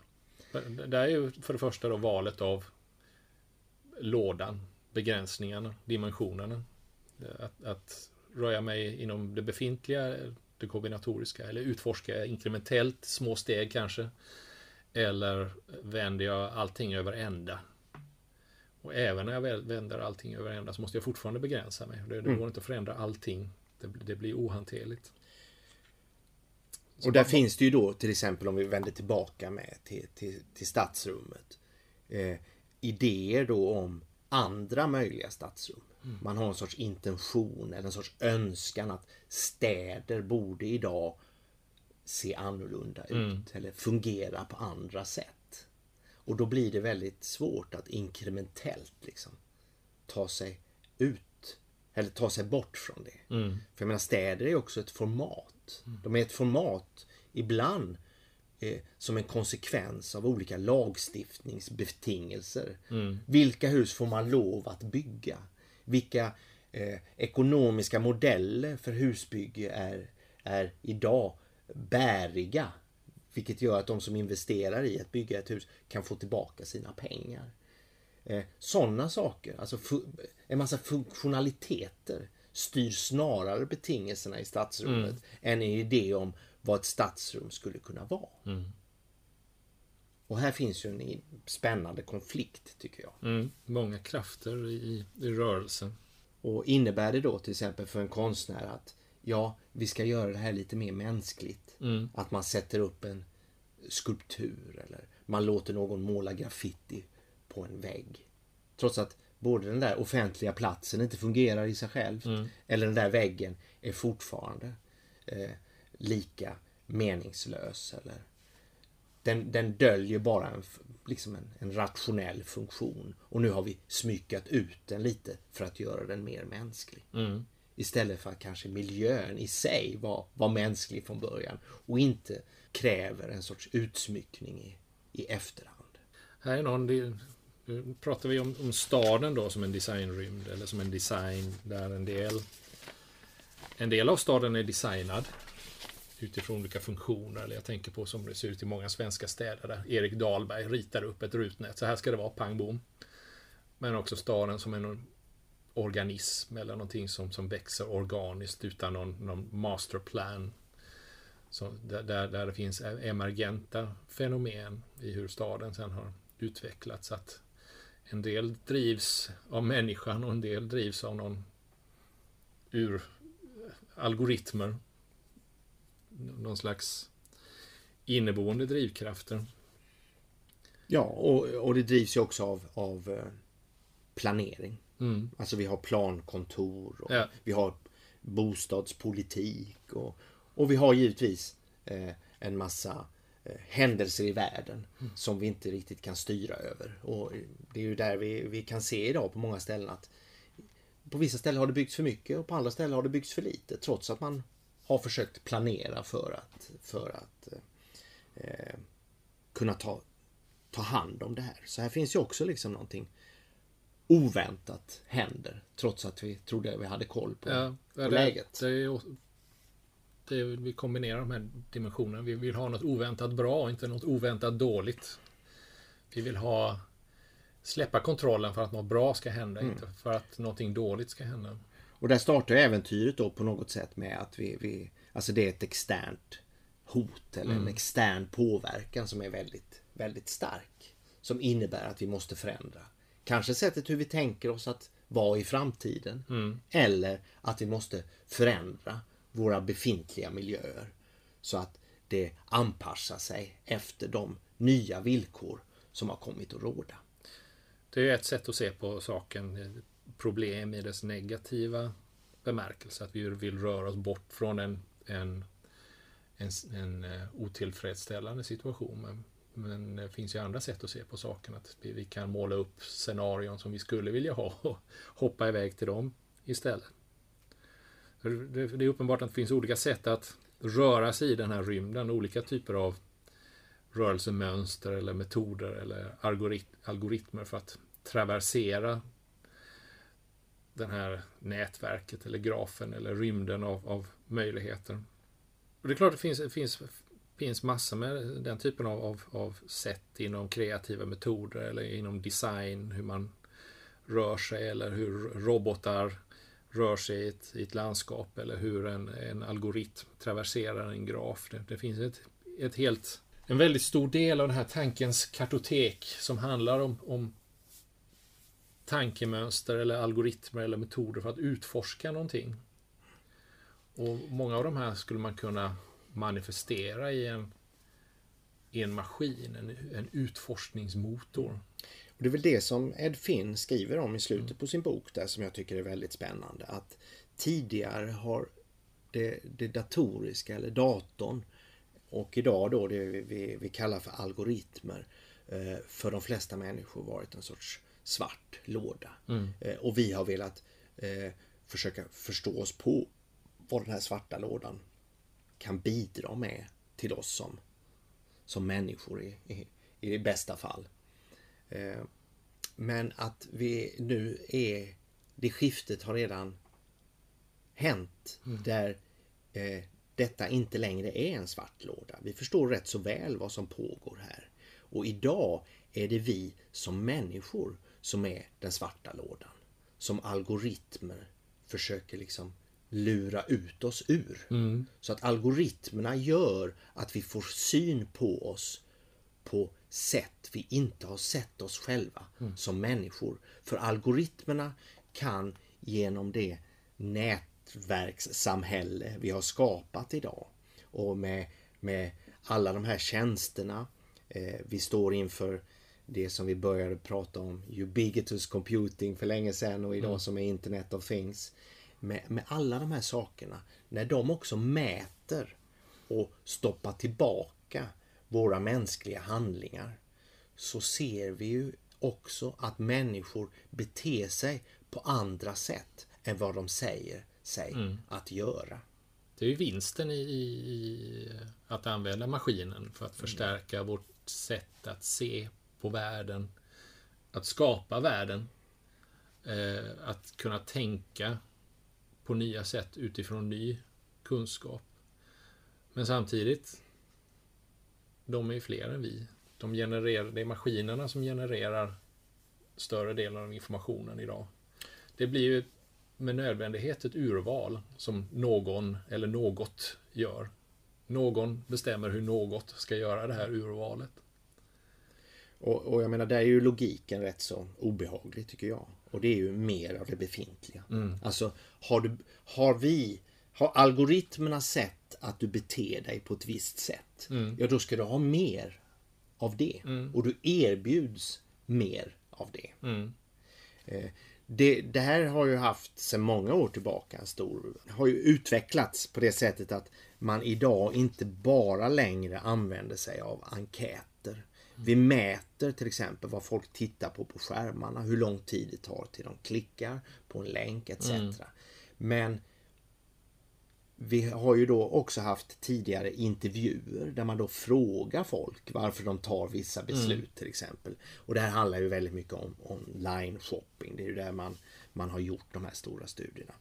Det är ju för det första då valet av lådan, begränsningarna, dimensionerna. Att, att röra mig inom det befintliga, det kombinatoriska eller utforska inkrementellt, små steg kanske. Eller vänder jag allting över ända? Och även när jag vänder allting över ända så måste jag fortfarande begränsa mig. Det, det mm. går inte att förändra allting. Det, det blir ohanterligt. Så och där man... finns det ju då till exempel om vi vänder tillbaka med till, till, till stadsrummet. Eh, idéer då om andra möjliga stadsrum. Mm. Man har en sorts intention eller en sorts önskan att städer borde idag se annorlunda ut mm. eller fungera på andra sätt. Och då blir det väldigt svårt att inkrementellt liksom ta sig ut eller ta sig bort från det. Mm. För jag menar städer är också ett format. Mm. De är ett format ibland som en konsekvens av olika lagstiftningsbetingelser. Mm. Vilka hus får man lov att bygga? Vilka eh, ekonomiska modeller för husbygge är, är idag bäriga? Vilket gör att de som investerar i att bygga ett hus kan få tillbaka sina pengar. Eh, Sådana saker, alltså en massa funktionaliteter styr snarare betingelserna i stadsrummet mm. än en idé om vad ett stadsrum skulle kunna vara. Mm. Och här finns ju en spännande konflikt tycker jag. Mm. Många krafter i, i rörelsen. Och innebär det då till exempel för en konstnär att ja, vi ska göra det här lite mer mänskligt. Mm. Att man sätter upp en skulptur eller man låter någon måla graffiti på en vägg. Trots att både den där offentliga platsen inte fungerar i sig själv mm. eller den där väggen är fortfarande eh, lika meningslös. Eller den, den döljer bara en, liksom en, en, rationell funktion. Och nu har vi smyckat ut den lite för att göra den mer mänsklig. Mm. Istället för att kanske miljön i sig var, var mänsklig från början och inte kräver en sorts utsmyckning i, i efterhand. Här är någon, Eh, pratar vi om, om staden då som en designrymd eller som en design där en del en del av staden är designad utifrån olika funktioner. Eller jag tänker på som det ser ut i många svenska städer där Erik Dahlberg ritar upp ett rutnät. Så här ska det vara, pang bom. Men också staden som en organism eller någonting som, som växer organiskt utan någon, någon masterplan. Så där, där det finns emergenta fenomen i hur staden sen har utvecklats. Att en del drivs av människan och en del drivs av någon ur algoritmer. Någon slags inneboende drivkrafter. Ja, och, och det drivs ju också av, av eh, planering. Mm. Alltså vi har plankontor och ja. vi har bostadspolitik och, och vi har givetvis eh, en massa Eh, händelser i världen som vi inte riktigt kan styra över. Och Det är ju där vi, vi kan se idag på många ställen att på vissa ställen har det byggts för mycket och på andra ställen har det byggts för lite trots att man har försökt planera för att, för att eh, kunna ta, ta hand om det här. Så här finns ju också liksom någonting oväntat händer trots att vi trodde vi hade koll på, ja, på det, läget. Det är det, vi kombinerar de här dimensionerna. Vi vill ha något oväntat bra, inte något oväntat dåligt. Vi vill ha släppa kontrollen för att något bra ska hända, mm. inte för att någonting dåligt ska hända. Och där startar äventyret då på något sätt med att vi, vi alltså det är ett externt hot eller mm. en extern påverkan som är väldigt, väldigt stark. Som innebär att vi måste förändra. Kanske sättet hur vi tänker oss att vara i framtiden. Mm. Eller att vi måste förändra våra befintliga miljöer. Så att det anpassar sig efter de nya villkor som har kommit att råda. Det är ett sätt att se på saken, problem i dess negativa bemärkelse. Att vi vill röra oss bort från en, en, en, en eh, otillfredsställande situation. Men, men det finns ju andra sätt att se på saken. Att vi, vi kan måla upp scenarion som vi skulle vilja ha och hoppa iväg till dem istället. Det är uppenbart att det finns olika sätt att röra sig i den här rymden, olika typer av rörelsemönster eller metoder eller algoritmer för att traversera det här nätverket eller grafen eller rymden av, av möjligheter. Och det är klart att det finns, finns, finns massor med den typen av, av, av sätt inom kreativa metoder eller inom design, hur man rör sig eller hur robotar rör sig i ett, i ett landskap eller hur en, en algoritm traverserar en graf. Det, det finns ett, ett helt, en väldigt stor del av den här tankens kartotek som handlar om, om tankemönster eller algoritmer eller metoder för att utforska någonting. Och många av de här skulle man kunna manifestera i en, i en maskin, en, en utforskningsmotor. Och det är väl det som Ed Finn skriver om i slutet på sin bok där som jag tycker är väldigt spännande. Att tidigare har det, det datoriska eller datorn och idag då det vi, vi kallar för algoritmer eh, för de flesta människor varit en sorts svart låda. Mm. Eh, och vi har velat eh, försöka förstå oss på vad den här svarta lådan kan bidra med till oss som, som människor i, i, i bästa fall. Eh, men att vi nu är, det skiftet har redan hänt mm. där eh, detta inte längre är en svart låda. Vi förstår rätt så väl vad som pågår här. Och idag är det vi som människor som är den svarta lådan. Som algoritmer försöker liksom lura ut oss ur. Mm. Så att algoritmerna gör att vi får syn på oss på sätt vi inte har sett oss själva mm. som människor. För algoritmerna kan genom det nätverkssamhälle vi har skapat idag och med, med alla de här tjänsterna eh, vi står inför det som vi började prata om, ubiquitous computing för länge sedan och idag mm. som är Internet of Things. Med, med alla de här sakerna, när de också mäter och stoppar tillbaka våra mänskliga handlingar så ser vi ju också att människor beter sig på andra sätt än vad de säger sig mm. att göra. Det är ju vinsten i, i, att använda maskinen för att förstärka mm. vårt sätt att se på världen, att skapa världen, eh, att kunna tänka på nya sätt utifrån ny kunskap. Men samtidigt, de är fler än vi. De genererar, det är maskinerna som genererar större delen av informationen idag. Det blir ju med nödvändighet ett urval som någon eller något gör. Någon bestämmer hur något ska göra det här urvalet. Och, och jag menar, där är ju logiken rätt så obehaglig tycker jag. Och det är ju mer av det befintliga. Mm. Alltså, har, du, har vi, har algoritmerna sett att du beter dig på ett visst sätt, mm. ja då ska du ha mer av det. Mm. Och du erbjuds mer av det. Mm. Eh, det. Det här har ju haft sedan många år tillbaka en stor, har ju utvecklats på det sättet att man idag inte bara längre använder sig av enkäter vi mäter till exempel vad folk tittar på på skärmarna, hur lång tid det tar till de klickar på en länk etc. Mm. Men vi har ju då också haft tidigare intervjuer där man då frågar folk varför de tar vissa mm. beslut mm. till exempel. Och det här handlar ju väldigt mycket om online shopping. Det är ju där man, man har gjort de här stora studierna.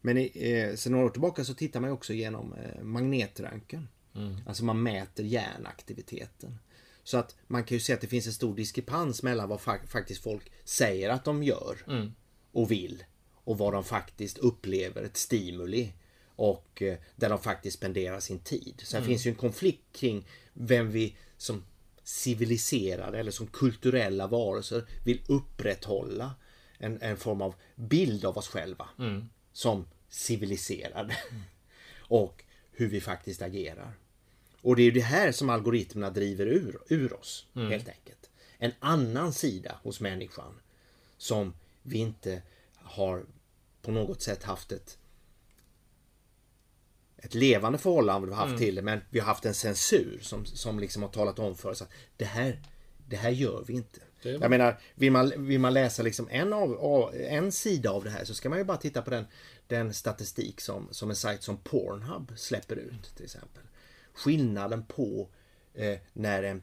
Men eh, sen några år tillbaka så tittar man också genom eh, magnetröntgen. Mm. Alltså man mäter hjärnaktiviteten. Så att man kan ju se att det finns en stor diskrepans mellan vad faktiskt folk säger att de gör mm. och vill och vad de faktiskt upplever ett stimuli och eh, där de faktiskt spenderar sin tid. Här mm. finns ju en konflikt kring vem vi som civiliserade eller som kulturella varelser vill upprätthålla en, en form av bild av oss själva mm. som civiliserade. Mm. [laughs] och hur vi faktiskt agerar. Och det är det här som algoritmerna driver ur, ur oss, mm. helt enkelt. En annan sida hos människan som vi inte har på något sätt haft ett ett levande förhållande vi har haft mm. till det men vi har haft en censur som, som liksom har talat om för oss att det här, det här gör vi inte. Jag menar, vill man, vill man läsa liksom en, av, en sida av det här så ska man ju bara titta på den, den statistik som, som en sajt som Pornhub släpper ut till exempel skillnaden på eh, när en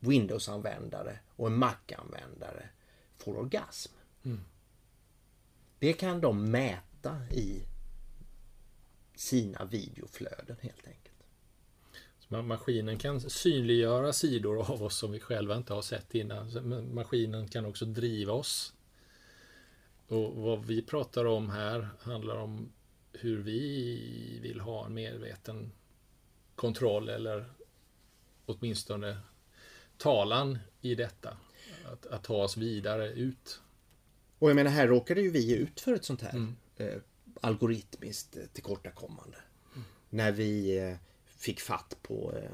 Windows-användare och en Mac-användare får orgasm. Mm. Det kan de mäta i sina videoflöden helt enkelt. Så maskinen kan synliggöra sidor av oss som vi själva inte har sett innan. Maskinen kan också driva oss. Och vad vi pratar om här handlar om hur vi vill ha en medveten kontroll eller åtminstone talan i detta. Att, att ta oss vidare ut. Och jag menar, här råkade ju vi ut för ett sånt här mm algoritmiskt eh, tillkortakommande. Mm. När vi eh, fick fatt på eh,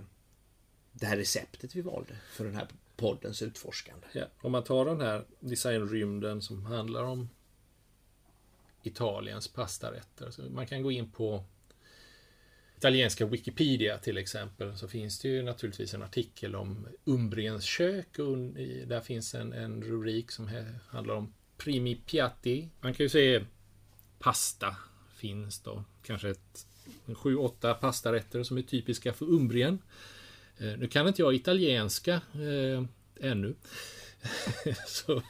det här receptet vi valde för den här poddens utforskande. Ja, om man tar den här designrymden som handlar om Italiens pastarätter. Så man kan gå in på italienska Wikipedia till exempel så finns det ju naturligtvis en artikel om Umbriens kök och där finns en, en rubrik som handlar om primi piatti. Man kan ju se pasta finns då, kanske ett sju, åtta pastarätter som är typiska för Umbrien. Eh, nu kan inte jag italienska eh, ännu. [laughs] så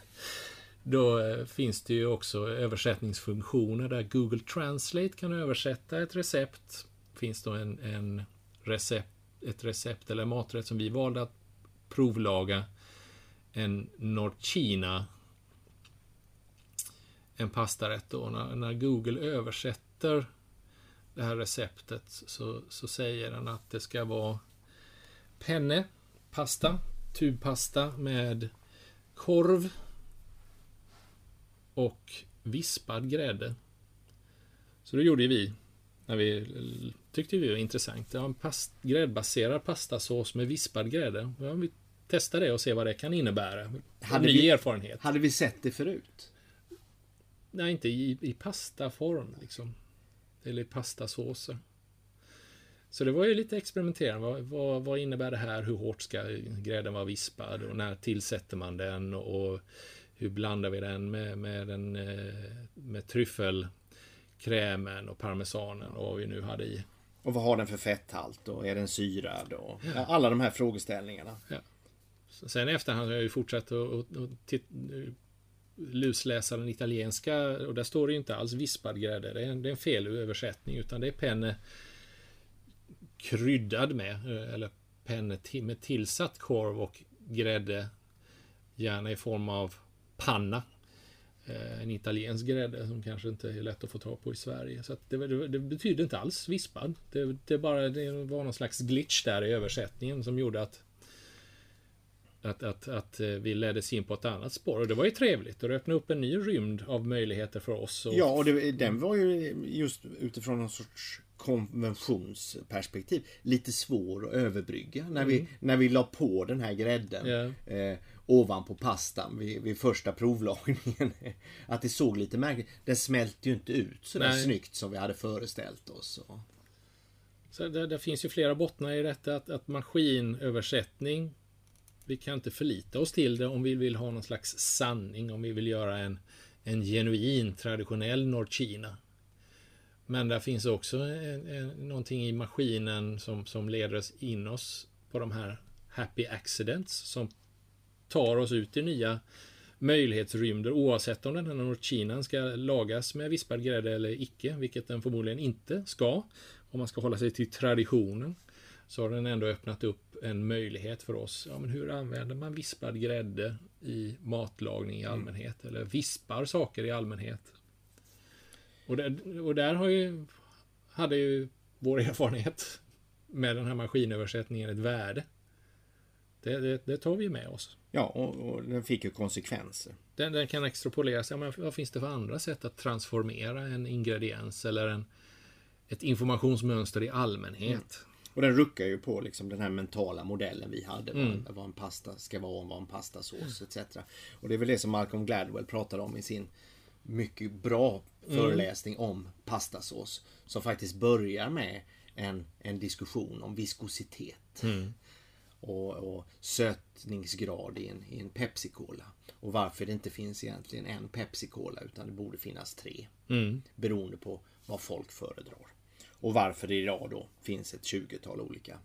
då eh, finns det ju också översättningsfunktioner där Google Translate kan översätta ett recept. Finns då en, en recept, ett recept eller maträtt som vi valde att provlaga. En Norcina. En pastarätt då. När, när Google översätter det här receptet så, så säger den att det ska vara penne, pasta, tubpasta med korv och vispad grädde. Så det gjorde vi när vi tyckte vi var intressant. Det var en past, gräddbaserad pastasås med vispad grädde. Ja, vi testar det och ser vad det kan innebära. Hade Ny vi, erfarenhet. Hade vi sett det förut? Nej, inte i, i pastaform liksom. Eller i pastasåser. Så det var ju lite experimenterande. Vad, vad, vad, innebär det här? Hur hårt ska grädden vara vispad? Och när tillsätter man den? Och hur blandar vi den med, med, den, eh, med tryffelkrämen och parmesanen och vad vi nu hade i. Och vad har den för fetthalt och är den syrad? Och ja. alla de här frågeställningarna. Ja. Sen i efterhand har jag ju fortsatt att lusläsa den italienska och där står det ju inte alls vispad grädde. Det är en, det är en felöversättning utan det är penne kryddad med eh, eller penne med tillsatt korv och grädde gärna i form av panna. Eh, en italiensk grädde som kanske inte är lätt att få tag på i Sverige. Så det, det, det, betyder inte alls vispad. Det, det, bara, det var någon slags glitch där i översättningen som gjorde att att, att, att eh, vi leddes in på ett annat spår. Och det var ju trevligt. Och det öppnade upp en ny rymd av möjligheter för oss. Och... Ja, och det, den var ju just utifrån någon sorts konventionsperspektiv lite svår att överbrygga. När, mm. vi, när vi la på den här grädden yeah. eh, ovanpå pastan vid, vid första provlagningen. [laughs] att det såg lite märkligt Den smälte ju inte ut så där snyggt som vi hade föreställt oss. Och... Så det, det, finns ju flera bottnar i detta. Att, att maskinöversättning vi kan inte förlita oss till det om vi vill ha någon slags sanning, om vi vill göra en, en genuin traditionell Nordkina. Men där finns också en, en, någonting i maskinen som, som leder oss in oss på de här happy accidents som tar oss ut i nya möjlighetsrymder oavsett om den här Nordkinan ska lagas med vispad grädde eller icke, vilket den förmodligen inte ska. Om man ska hålla sig till traditionen så har den ändå öppnat upp en möjlighet för oss. Ja, men hur använder man vispad grädde i matlagning i mm. allmänhet? Eller vispar saker i allmänhet? Och där, och där har ju, hade ju vår [laughs] erfarenhet med den här maskinöversättningen ett värde. Det, det, det tar vi med oss. Ja, och, och, den fick ju konsekvenser. Den, den kan extrapoleras. Ja, men vad finns det för andra sätt att transformera en ingrediens eller en, ett informationsmönster i allmänhet? Mm. Och den ruckar ju på liksom den här mentala modellen vi hade. Mm. Vad, en pasta ska vara, vad en pastasås etc. Och det är väl det som Malcolm Gladwell pratar om i sin mycket bra mm. föreläsning mm. om pastasås. Som faktiskt börjar med en, en diskussion om viskositet. Mm. Och, och, sötningsgrad i en, i en Pepsi-Cola. Och varför det inte finns egentligen en Pepsi-Cola utan det borde finnas tre. Mm. Beroende på vad folk föredrar. Och varför det idag då finns ett 20-tal olika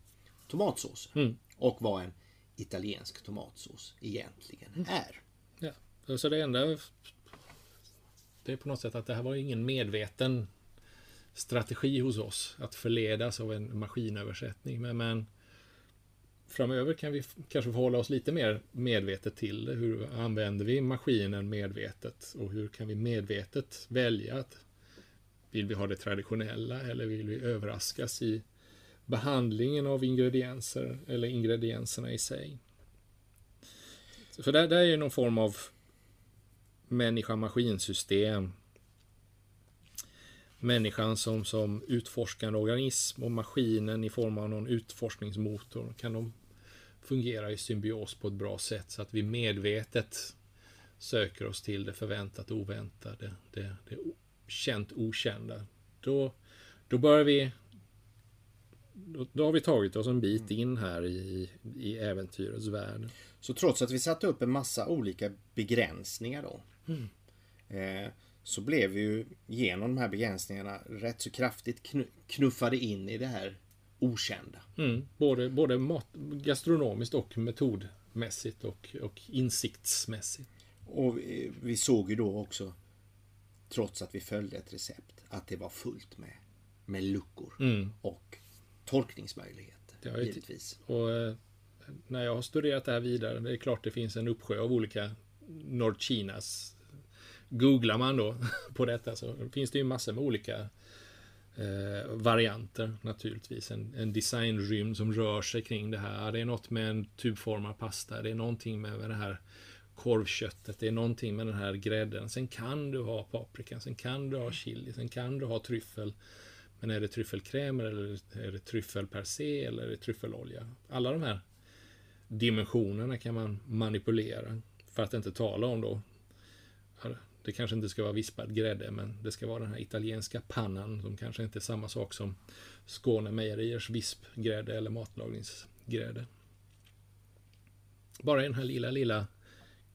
tomatsåser. Mm. Och vad en italiensk tomatsås egentligen mm. är. Ja, så det enda det är på något sätt att det här var ingen medveten strategi hos oss att förledas av en maskinöversättning. Men, men framöver kan vi kanske förhålla oss lite mer medvetet till det. Hur använder vi maskinen medvetet och hur kan vi medvetet välja att vill vi ha det traditionella eller vill vi överraskas i behandlingen av ingredienser eller ingredienserna i sig? Så det, där är ju någon form av människa-maskinsystem. Människan som, som utforskande organism och maskinen i form av någon utforskningsmotor. Kan de fungera i symbios på ett bra sätt så att vi medvetet söker oss till det förväntat oväntade, det, det känt okända. Då, då börjar vi då, då, har vi tagit oss en bit in här i, i äventyrets värld. Så trots att vi satte upp en massa olika begränsningar då. Mm. Eh, så blev vi ju genom de här begränsningarna rätt så kraftigt knuffade in i det här okända. Mm, både både mat, gastronomiskt och metodmässigt och, och insiktsmässigt. Och vi, vi såg ju då också, trots att vi följde ett recept, att det var fullt med, med luckor Mm. och tolkningsmöjligheter. Ju givetvis. Och eh, när jag har studerat det här vidare, det är klart det finns en uppsjö av olika Nordkinas. Googlar man då [laughs] på detta så finns det ju massor med olika eh, varianter naturligtvis. En, en designrymd som rör sig kring det här. Det är något med en tubformad pasta. Det är någonting med, med det här korvköttet. Det är någonting med den här grädden. Sen kan du ha paprika. Sen kan du ha chili. Sen kan du ha tryffel. Men är det tryffelkräm eller är det tryffel per se eller är det tryffelolja? Alla de här dimensionerna kan man manipulera. För att inte tala om då det kanske inte ska vara vispad grädde, men det ska vara den här italienska pannan som kanske inte är samma sak som Skåne Mejeriers vispgrädde eller matlagningsgrädde. Bara i den här lilla, lilla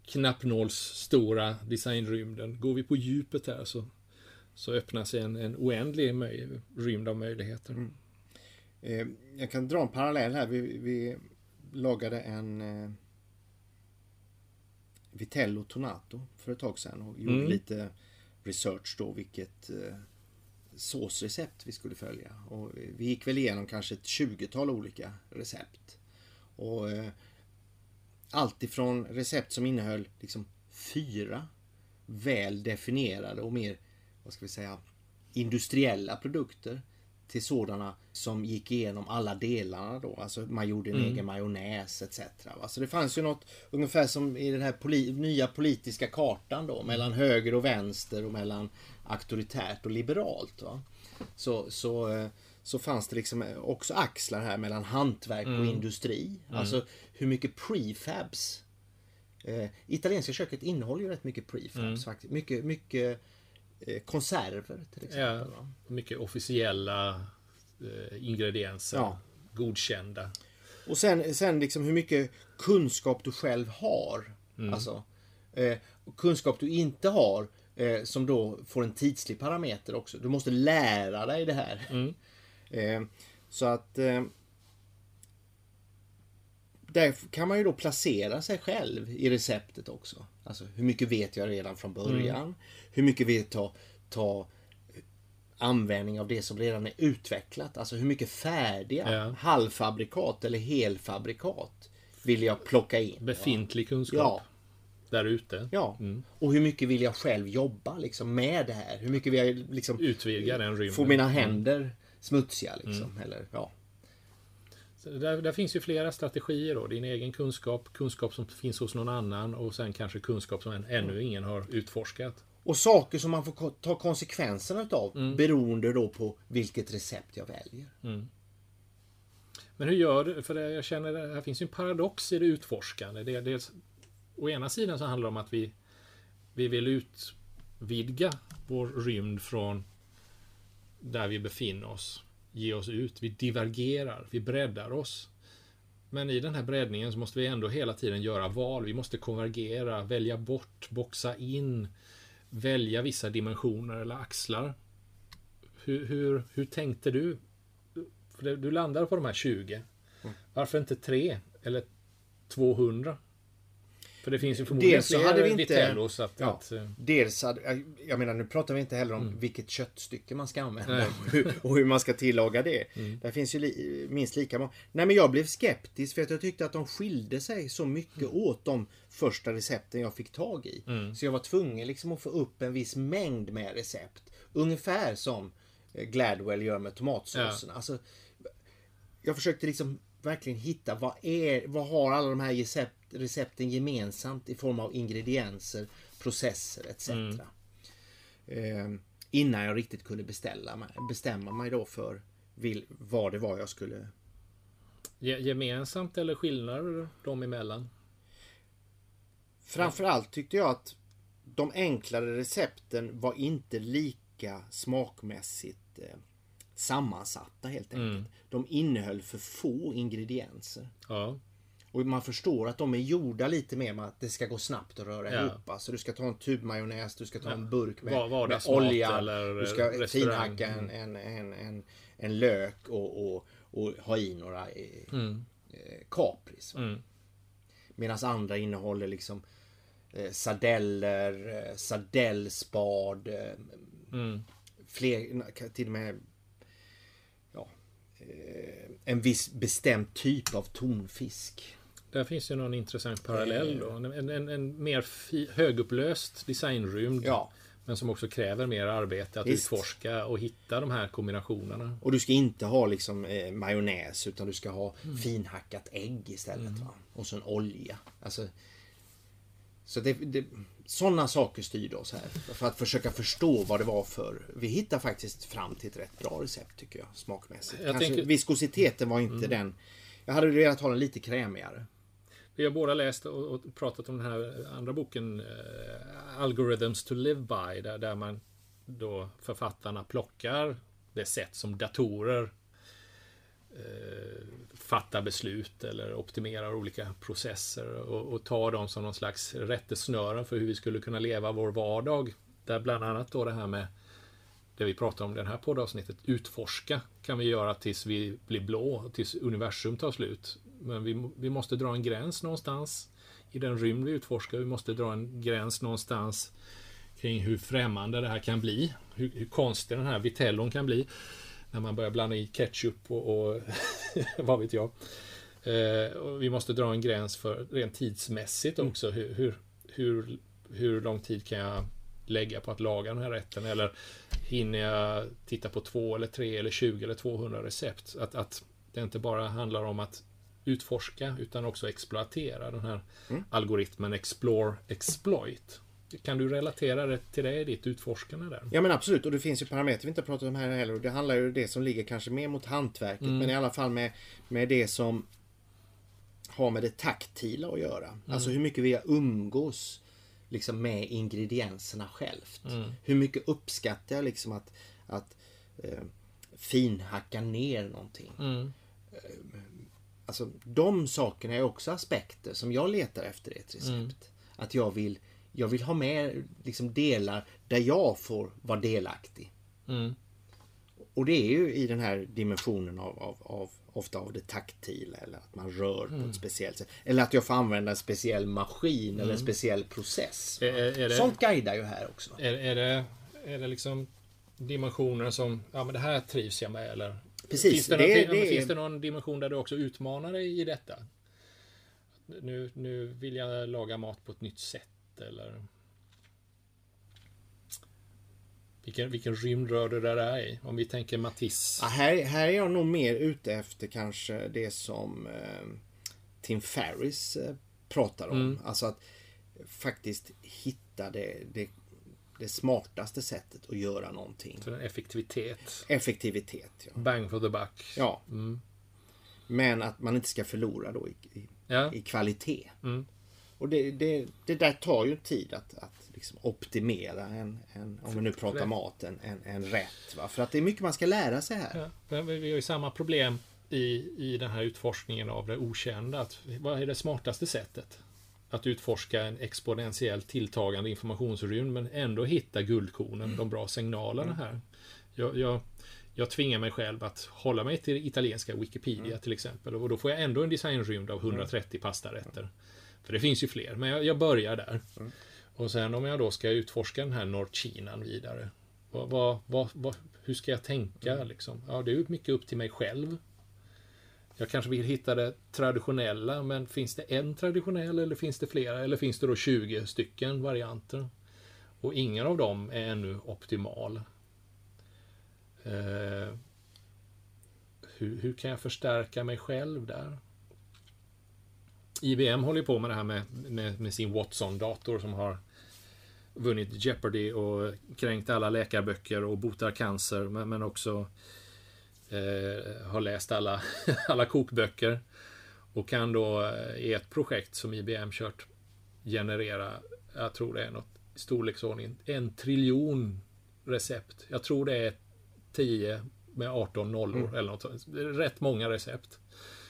knappnålsstora designrymden. Går vi på djupet här så, så öppnar sig en, en oändlig möj, rymd av möjligheter. Mm. Eh, jag kan dra en parallell här. Vi, vi lagade en eh Vitello Tonato för ett tag sedan och gjorde mm. lite research då vilket eh, såsrecept vi skulle följa. Och vi gick väl igenom kanske ett 20-tal olika recept. Och eh, allt ifrån recept som innehöll liksom fyra väl definierade och mer, vad ska vi säga, industriella produkter till sådana som gick igenom alla delarna då. Alltså man gjorde en mm. egen majonnäs etc. Alltså det fanns ju något ungefär som i den här poli nya politiska kartan då. Mm. Mellan höger och vänster och mellan auktoritärt och liberalt. Va? Så, så, eh, så fanns det liksom också axlar här mellan hantverk mm. och industri. Mm. Alltså hur mycket prefabs. Eh, italienska köket innehåller ju rätt mycket prefabs mm. faktiskt. Mycket, mycket Eh, konserver till exempel. Ja, mycket officiella eh, ingredienser. Ja. Godkända. Och sen, sen liksom hur mycket kunskap du själv har. Mm. Alltså, eh, kunskap du inte har eh, som då får en tidslig parameter också. Du måste lära dig det här. Mm. Eh, så att eh, där kan man ju då placera sig själv i receptet också. Alltså hur mycket vet jag redan från början? Mm. Hur mycket vill jag ta, ta användning av det som redan är utvecklat? Alltså hur mycket färdiga ja. halvfabrikat eller helfabrikat vill jag plocka in? Befintlig kunskap. Ja. Där ute. Ja. Mm. Och hur mycket vill jag själv jobba liksom, med det här? Hur mycket vill jag liksom, Utvidga den rymden. Få mina mm. händer mm. Smutsiga liksom. Mm. Eller, ja. Där, där, finns ju flera strategier då. Din egen kunskap, kunskap som finns hos någon annan och sen kanske kunskap som ännu ingen har utforskat. Och saker som man får ta konsekvenserna utav mm. beroende då på vilket recept jag väljer. Mm. Men hur gör du? För jag känner att här finns ju en paradox i det utforskande. Det, dels, å ena sidan så handlar det om att vi, vi vill utvidga vår rymd från där vi befinner oss ge oss ut. Vi divergerar, vi breddar oss. Men i den här breddningen så måste vi ändå hela tiden göra val. Vi måste konvergera, välja bort, boxa in, välja vissa dimensioner eller axlar. Hur, hur, hur tänkte du? För du landade på de här 20. Varför inte 3 eller 200? För det finns ju förmodligen dels fler hade vi inte, Vitellos. Att, ja, att, dels hade, jag menar nu pratar vi inte heller om mm. vilket köttstycke man ska använda och hur man ska tillaga det. Mm. Där finns ju li, minst lika många. Nej men jag blev skeptisk för att jag tyckte att de skilde sig så mycket mm. åt de första recepten jag fick tag i. Mm. Så jag var tvungen liksom att få upp en viss mängd med recept. Ungefär som eh, Gladwell gör med tomatsåserna. Ja. Alltså, jag försökte liksom verkligen hitta vad, är, vad har alla de här recept, recepten gemensamt i form av ingredienser, processer etc. Mm. Eh, innan jag riktigt kunde beställa, bestämma mig då för vil, vad det var jag skulle... Gemensamt eller skillnader dem emellan? Framförallt tyckte jag att de enklare recepten var inte lika smakmässigt eh, sammansatta helt enkelt. Mm. De innehöll för få ingredienser. Ja. Och man förstår att de är gjorda lite mer med att det ska gå snabbt att röra ja. ihop. Alltså du ska ta en tub majonnäs, du ska ta en burk med, var, var med olja. du ska finhacka en, en, en, en, en lök och, och, och ha i några eh, mm. Capris. Mm. Medan andra innehåller liksom eh, sardeller, eh, sardellspad, eh, mm. fler, till och med ja, eh, en viss bestämd typ av tonfisk. Där finns ju någon intressant parallell då. En, en, en mer högupplöst designrymd. Ja. Men som också kräver mer arbete att Visst. utforska och hitta de här kombinationerna. Och du ska inte ha liksom eh, majonnäs utan du ska ha mm. finhackat ägg istället. Mm. Och så en olja. Alltså, så det, det, sådana saker styrde oss här. För att försöka förstå vad det var för... Vi hittar faktiskt fram till ett rätt bra recept tycker jag. Smakmässigt. Jag Kanske, tänker... Viskositeten var inte mm. den. Jag hade velat ha den lite krämigare. Vi har båda läst och, pratat om den här andra boken uh, Algorithms to live by. Där, där man då författarna plockar det sätt som datorer Eh, fattar beslut eller optimerar olika processer och, och tar dem som någon slags rättesnören för hur vi skulle kunna leva vår vardag. Där bland annat då det här med det vi pratar om i det här poddavsnittet, utforska kan vi göra tills vi blir blå, tills universum tar slut. Men vi, vi måste dra en gräns någonstans i den rymd vi utforskar. Vi måste dra en gräns någonstans kring hur främmande det här kan bli. Hur, hur konstig den här vitellon kan bli. När man börjar blanda i ketchup och, och [laughs] vad vet jag. Eh, och vi måste dra en gräns för rent tidsmässigt också. Hur, hur, hur, hur lång tid kan jag lägga på att laga den här rätten? Eller hinner jag titta på två eller tre eller 20 eller 200 recept? Att, att det inte bara handlar om att utforska utan också exploatera den här mm. algoritmen Explore Exploit. Kan du relatera det till det i ditt utforskande där? Ja men absolut och det finns ju parametrar vi inte har pratat om här heller. Det handlar ju om det som ligger kanske mer mot hantverket mm. men i alla fall med, med det som har med det taktila att göra. Mm. Alltså hur mycket vi umgås liksom med ingredienserna självt. Mm. Hur mycket uppskattar jag liksom att, att eh, finhacka ner någonting. Mm. Eh, Alltså de sakerna är också aspekter som jag letar efter i ett recept. Mm. Att jag vill, jag vill ha med liksom delar där jag får vara delaktig. Mm. Och det är ju i den här dimensionen av, av, av ofta av det taktila eller att man rör mm. på ett speciellt sätt. Eller att jag får använda en speciell maskin eller en mm. speciell process. Är, är det, Sånt guidar ju här också. Är, är, det, är det liksom dimensioner som, ja men det här trivs jag med eller Precis. Finns det, det, någon, det, finns det någon dimension där du också utmanar dig i detta? Nu, nu vill jag laga mat på ett nytt sätt eller? Vilken, vilken rymd rör du där i? Om vi tänker Matisse. Ja, här, här är jag nog mer ute efter kanske det som eh, Tim Ferris eh, pratar om. Mm. Alltså att faktiskt hitta det, det det smartaste sättet att göra någonting. Så effektivitet. Effektivitet, ja. Bang for the buck. Ja. Mm. Men att man inte ska förlora då i, i, ja. i kvalitet. Mm. Och det, det, det, där tar ju tid att, att liksom optimera en, en, om vi nu pratar mat, en, en, en rätt. Va? För att det är mycket man ska lära sig här. Ja. Vi har ju samma problem i, i den här utforskningen av det okända. Att, vad är det smartaste sättet? att utforska en exponentiellt tilltagande informationsrymd men ändå hitta guldkornen, mm. de bra signalerna mm. här. Jag, jag, jag tvingar mig själv att hålla mig till italienska Wikipedia mm. till exempel och då får jag ändå en designrymd av 130 mm. pastarätter. För det finns ju fler, men jag, jag börjar där. Mm. Och sen om jag då ska utforska den här Nordkinan vidare. Vad, vad, vad, hur ska jag tänka mm. liksom? Ja, det är ju mycket upp till mig själv. Jag kanske vill hitta det traditionella, men finns det en traditionell eller finns det flera? Eller finns det då 20 stycken varianter? Och ingen av dem är ännu optimal. Eh, hur, hur, kan jag förstärka mig själv där? IBM håller på med det här med, med, med sin Watson-dator som har vunnit Jeopardy och kränkt alla läkarböcker och botar cancer, men, men också eh, har läst alla, [laughs] alla kokböcker och kan då eh, i ett projekt som IBM kört generera, jag tror det är något i storleksordningen, en triljon recept. Jag tror det är 10 med 18 nollor mm. eller något sånt. Rätt många recept.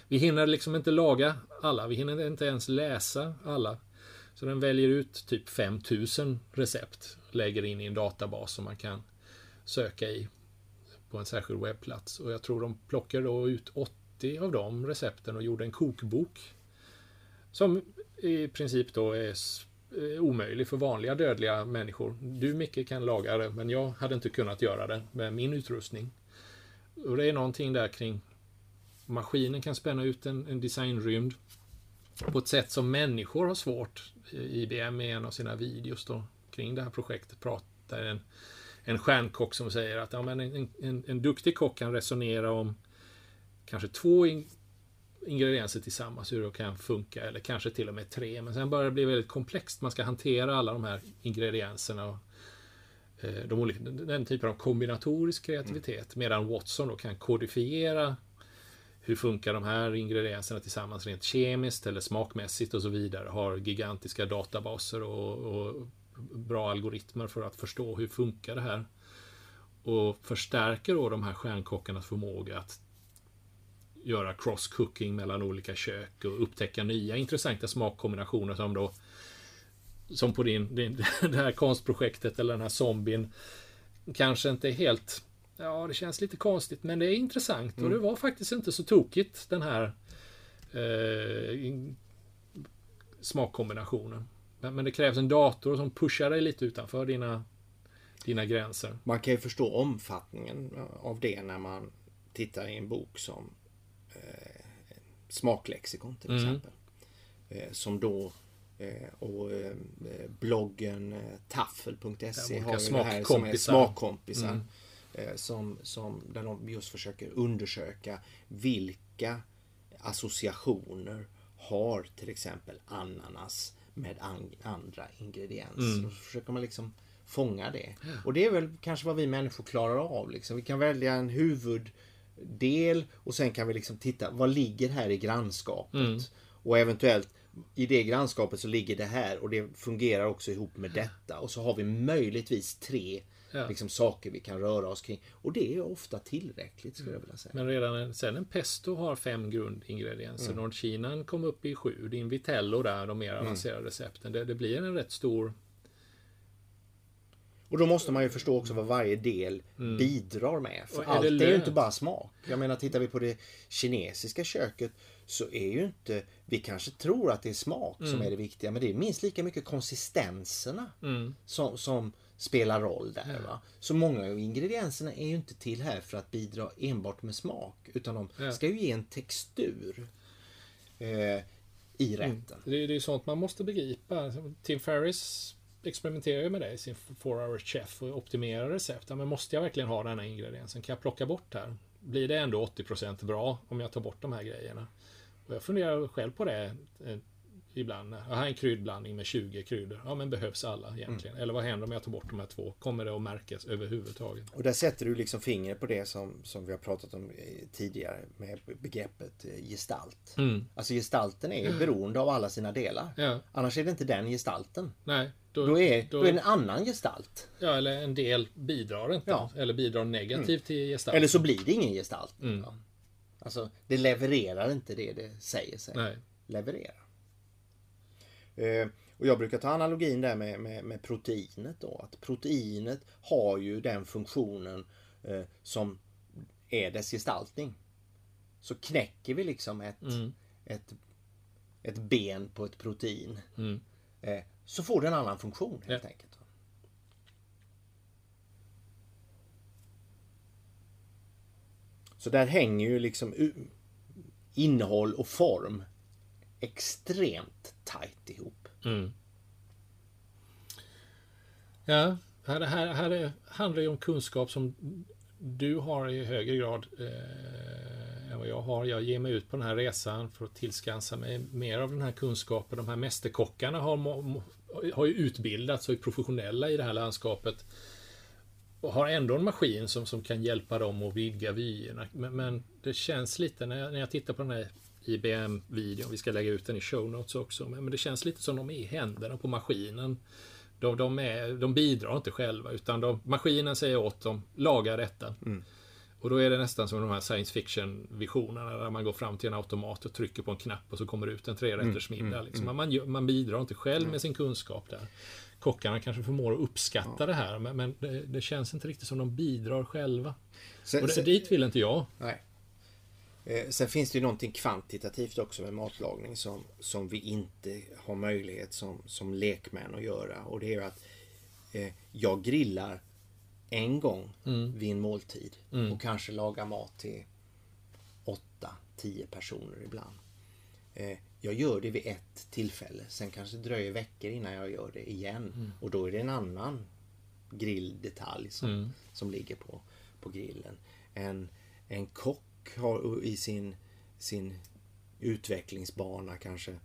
Vi hinner liksom inte laga alla, vi hinner inte ens läsa alla. Så den väljer ut typ 5000 recept, lägger in i en databas som man kan söka i på en särskild webbplats. Och jag tror de plockade då ut 80 av de recepten och gjorde en kokbok. Som i princip då är omöjlig för vanliga dödliga människor. Du Micke kan laga det, men jag hade inte kunnat göra det med min utrustning. Och det är någonting där kring maskinen kan spänna ut en, en designrymd på ett sätt som människor har svårt. IBM i en av sina videos då, kring det här projektet pratar en, en stjärnkock som säger att ja, men en, en, en duktig kock kan resonera om kanske två in, ingredienser tillsammans, hur det kan funka, eller kanske till och med tre. Men sen börjar det bli väldigt komplext. Man ska hantera alla de här ingredienserna. Och, eh, de olika, den typen av kombinatorisk kreativitet. Mm. Medan Watson då kan kodifiera hur funkar de här ingredienserna tillsammans rent kemiskt eller smakmässigt och så vidare. Har gigantiska databaser och, och bra algoritmer för att förstå hur funkar det här. Och förstärker då de här stjärnkockarnas förmåga att göra cross-cooking mellan olika kök och upptäcka nya intressanta smakkombinationer som då som på din, din [laughs] det här konstprojektet eller den här zombien kanske inte är helt Ja, det känns lite konstigt men det är intressant mm. och det var faktiskt inte så tokigt den här eh, smakkombinationen. Men, men, det krävs en dator som pushar dig lite utanför dina, dina gränser. Man kan ju förstå omfattningen av det när man tittar i en bok som eh, Smaklexikon till mm. exempel. Eh, som då eh, och eh, bloggen eh, taffel.se har ju det här som är smakkompisar. Mm. Eh, som, som, där de just försöker undersöka vilka associationer har till exempel ananas med an, andra ingredienser. Mm. Då försöker man liksom fånga det. Ja. Och det är väl kanske vad vi människor klarar av. Liksom. Vi kan välja en huvuddel och sen kan vi liksom titta, vad ligger här i grannskapet? Mm. Och eventuellt i det grannskapet så ligger det här och det fungerar också ihop med detta. Och så har vi möjligtvis tre ja. liksom, saker vi kan röra oss kring. Och det är ofta tillräckligt skulle jag vilja säga. Men redan en, sen en pesto har fem grundingredienser. Mm. Nordkinan kom upp i sju. Din vitello där, de mer mm. avancerade mm. recepten. Det, det blir en rätt stor och då måste man ju förstå också vad varje del mm. bidrar med. För allt är, är ju inte bara smak. Jag menar, tittar vi på det kinesiska köket så är ju inte... Vi kanske tror att det är smak mm. som är det viktiga, men det är minst lika mycket konsistenserna mm. som, som spelar roll där. Va? Så många av ingredienserna är ju inte till här för att bidra enbart med smak. Utan de ja. ska ju ge en textur eh, i mm. rätten. Det, är sånt man måste begripa. Tim Ferris experimenterar ju med det i sin 4 hour chef och optimerar recept. men måste jag verkliligen ha den här ingrediensen? Kan jag plocka bort här? Blir det ändå 80% bra om jag tar bort de här grejerna? Och jag funderar själv på det eh, ibland. Jag har en kryddblandning med 20 kryddor. Ja, men behövs alla egentligen? Mm. Eller vad händer om jag tar bort de här två? Kommer det att märkas överhuvudtaget? Och där sätter du liksom fingret på det som, som vi har pratat om eh, tidigare med begreppet eh, gestalt. Mm. Alltså gestalten är ju beroende av alla sina delar. Ja. Annars är det inte den gestalten. Nej. Då, då, är, då, då är en annan gestalt. Ja, eller en del bidrar inte. Ja. Eller bidrar negativt mm. till gestalten. Eller så blir det ingen gestalt. Mm. Alltså, det levererar inte det det säger sig Nej. leverera. Eh, och jag brukar ta analogin där med, med, med, proteinet då. Att proteinet har ju den funktionen eh, som är dess gestaltning. Så knäcker vi liksom ett, mm. ett, ett ben på ett protein. Mm. Eh, så får det en annan funktion helt ja. enkelt. Så där hänger ju liksom innehåll och form extremt tajt ihop. Mm. Ja, här, här, här handlar det om kunskap som du har i högre grad eh, än vad jag har. Jag ger mig ut på den här resan för att tillskansa mig mer av den här kunskapen. De här mästerkockarna har, har ju utbildats och är professionella i det här landskapet. Och har ändå en maskin som, som kan hjälpa dem att vidga vyerna. Men, men det känns lite när jag, när jag tittar på den här IBM-videon. Vi ska lägga ut den i show notes också. Men det känns lite som de är i händerna på maskinen. De, de, är, de bidrar inte själva utan de, maskinen säger åt dem, laga detta. Mm. Och då är det nästan som de här science fiction visionerna där man går fram till en automat och trycker på en knapp och så kommer det ut en trerättersmiddag. Mm, mm, liksom. mm. man, man bidrar inte själv med sin kunskap där. Kockarna kanske förmår att uppskatta ja. det här men, men det, det, känns inte riktigt som de bidrar själva. Sen, och det, sen, dit vill inte jag. Nej. Eh, sen finns det ju någonting kvantitativt också med matlagning som, som vi inte har möjlighet som, som lekmän att göra. Och det är att eh, jag grillar en gång mm. vid en måltid mm. och kanske lagar mat till 8-10 personer ibland. Eh, jag gör det vid ett tillfälle. Sen kanske det dröjer veckor innan jag gör det igen. Mm. Och då är det en annan grilldetalj som, mm. som ligger på, på grillen. En, en kock har i sin, sin utvecklingsbana kanske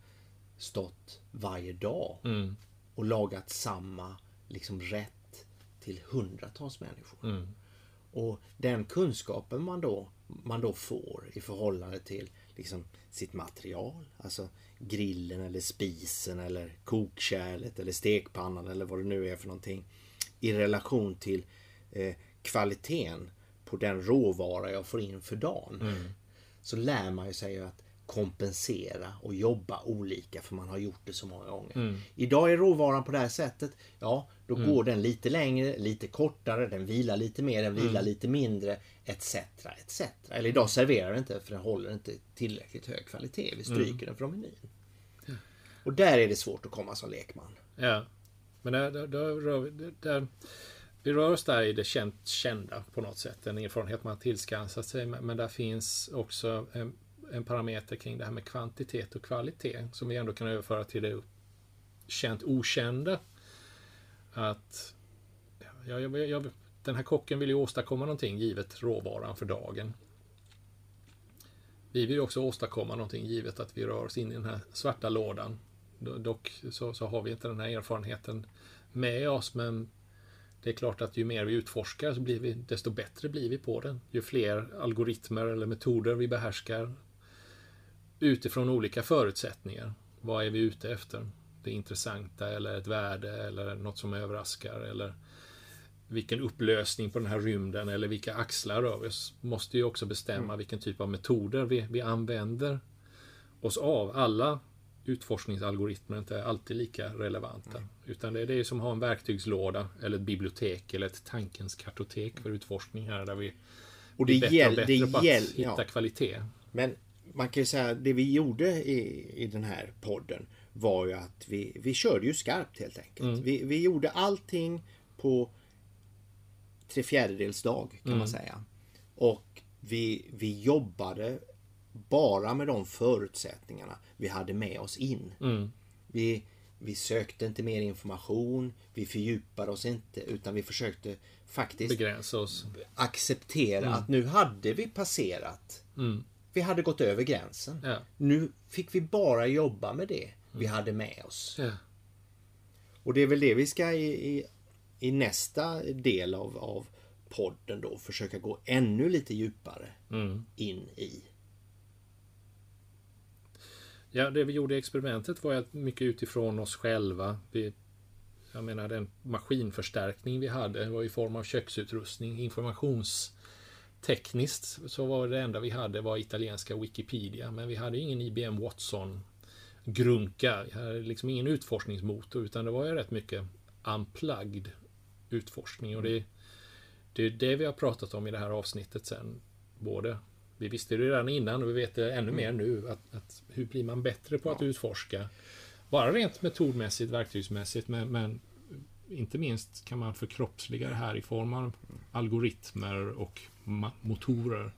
stått varje dag mm. och lagat samma liksom rätt till hundratals människor. Mm. Och den kunskapen man då, man då får i förhållande till liksom sitt material, alltså grillen eller spisen eller kokkärlet eller stekpannan eller vad det nu är för någonting i relation till eh, kvaliteten på den råvara jag får in för dagen. Mm. Så lär man ju sig att kompensera och jobba olika för man har gjort det så många gånger. Mm. Idag är råvaran på det här sättet. Ja, då mm. går den lite längre, lite kortare, den vilar lite mer, den vilar mm. lite mindre etc. etc. Eller idag serverar den inte för den håller inte tillräckligt hög kvalitet. Vi stryker mm. den från menyn. Och där är det svårt att komma som lekman. Ja. Men där, där, där, där vi rör oss där i det känt, kända på något sätt. En erfarenhet man tillskansat sig. Men där finns också en, en, parameter kring det här med kvantitet och kvalitet. Som vi ändå kan överföra till det känt okända. Att ja, jag, jag, den här kocken vill ju åstadkomma någonting givet råvaran för dagen. Vi vill ju också åstadkomma någonting givet att vi rör oss in i den här svarta lådan. Dock så, så har vi inte den här erfarenheten med oss men det är klart att ju mer vi utforskar så blir vi, desto bättre blir vi på den. Ju fler algoritmer eller metoder vi behärskar utifrån olika förutsättningar. Vad är vi ute efter? Det intressanta eller ett värde eller något som överraskar eller vilken upplösning på den här rymden eller vilka axlar rör vi oss måste ju också bestämma mm. vilken typ av metoder vi, vi använder oss av. Alla utforskningsalgoritmer inte är alltid lika relevanta. Mm. Utan det är det som har en verktygslåda eller ett bibliotek eller ett tankens kartotek för utforskning här där vi och det blir bättre och bättre det på att hitta ja. kvalitet. Men man kan ju säga det vi gjorde i, i den här podden var ju att vi, vi körde ju skarpt helt enkelt. Mm. Vi, vi gjorde allting på tre fjärdedels dag kan mm. man säga. Och vi, vi jobbade bara med de förutsättningarna vi hade med oss in. Mm. Vi, vi sökte inte mer information, vi fördjupade oss inte utan vi försökte faktiskt begränsa oss. Acceptera mm. att nu hade vi passerat. Mm. Vi hade gått över gränsen. Ja. Nu fick vi bara jobba med det vi mm. hade med oss. Ja. Och det är väl det vi ska i, i, i nästa del av, av podden då försöka gå ännu lite djupare mm. in i. Ja, det vi gjorde i experimentet var att mycket utifrån oss själva. Vi, jag menar den maskinförstärkning vi hade var i form av köksutrustning, informationstekniskt så var det enda vi hade var italienska Wikipedia, men vi hade ingen IBM Watson grunka. Vi hade liksom ingen utforskningsmotor utan det var ju rätt mycket unplugged utforskning och det, det är det vi har pratat om i det här avsnittet sen. Både vi visste det redan innan och vi vet det ännu mm. mer nu. Att, att, hur blir man bättre på att utforska? Bara rent metodmässigt, verktygsmässigt, men, men inte minst kan man förkroppsliga det här i form av algoritmer och motorer.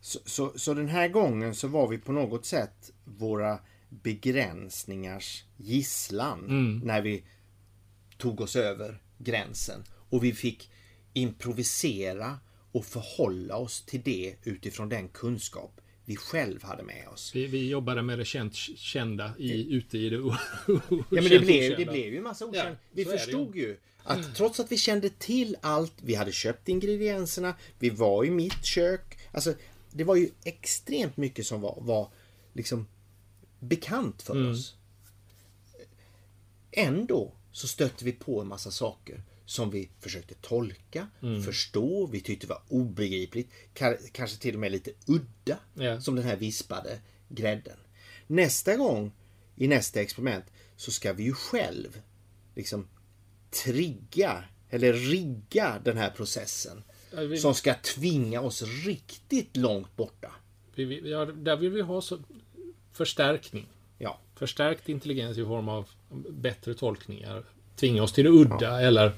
Så, så, så, den här gången så var vi på något sätt våra begränsningars gisslan mm. när vi tog oss över gränsen. Och vi fick improvisera och förhålla oss till det utifrån den kunskap vi själv hade med oss. Vi, vi jobbade med det känt, kända i, det, ute i det [laughs] Ja men det blev, det blev ju en massa okänt. Ja, vi förstod ju att trots att vi kände till allt, vi hade köpt ingredienserna, vi var i mitt kök. Alltså det var ju extremt mycket som var, var liksom bekant för mm. oss. Ändå så stötte vi på en massa saker som vi försökte tolka, mm. förstå, vi tyckte var obegripligt, kanske till och med lite udda, yeah. som den här vispade grädden. Nästa gång i nästa experiment så ska vi ju själv liksom trigga eller rigga den här processen vi, som ska tvinga oss riktigt långt borta. Vi, ja, där vill vi ha så, förstärkning. Ja. Förstärkt intelligens i form av bättre tolkningar. Tvinga oss till det udda ja. eller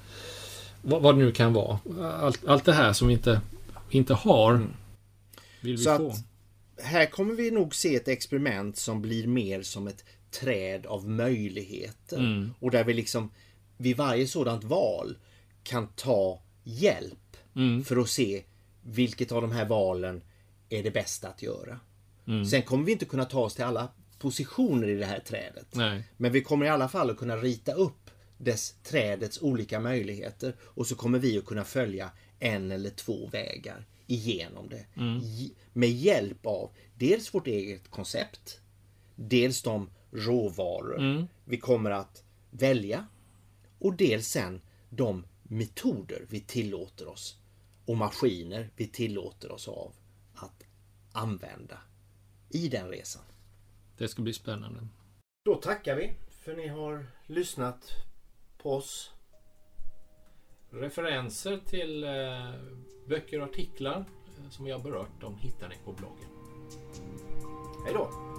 vad, vad, det nu kan vara. Allt, allt det här som vi inte, inte har mm. vill vi så få. här kommer vi nog se ett experiment som blir mer som ett träd av möjligheter. Mm. Och där vi liksom vid varje sådant val kan ta hjälp mm. för att se vilket av de här valen är det bästa att göra. Mm. Sen kommer vi inte kunna ta oss till alla positioner i det här trädet. Nej. Men vi kommer i alla fall att kunna rita upp dess trädets olika möjligheter och så kommer vi att kunna följa en eller två vägar igenom det. Mm. Med hjälp av dels vårt eget koncept, dels de råvaror mm. vi kommer att välja och dels sen de metoder vi tillåter oss och maskiner vi tillåter oss av att använda i den resan. Det ska bli spännande. Då tackar vi för ni har lyssnat oss. Referenser till eh, böcker och artiklar eh, som vi har berört, de hittar ni på bloggen. Hej då!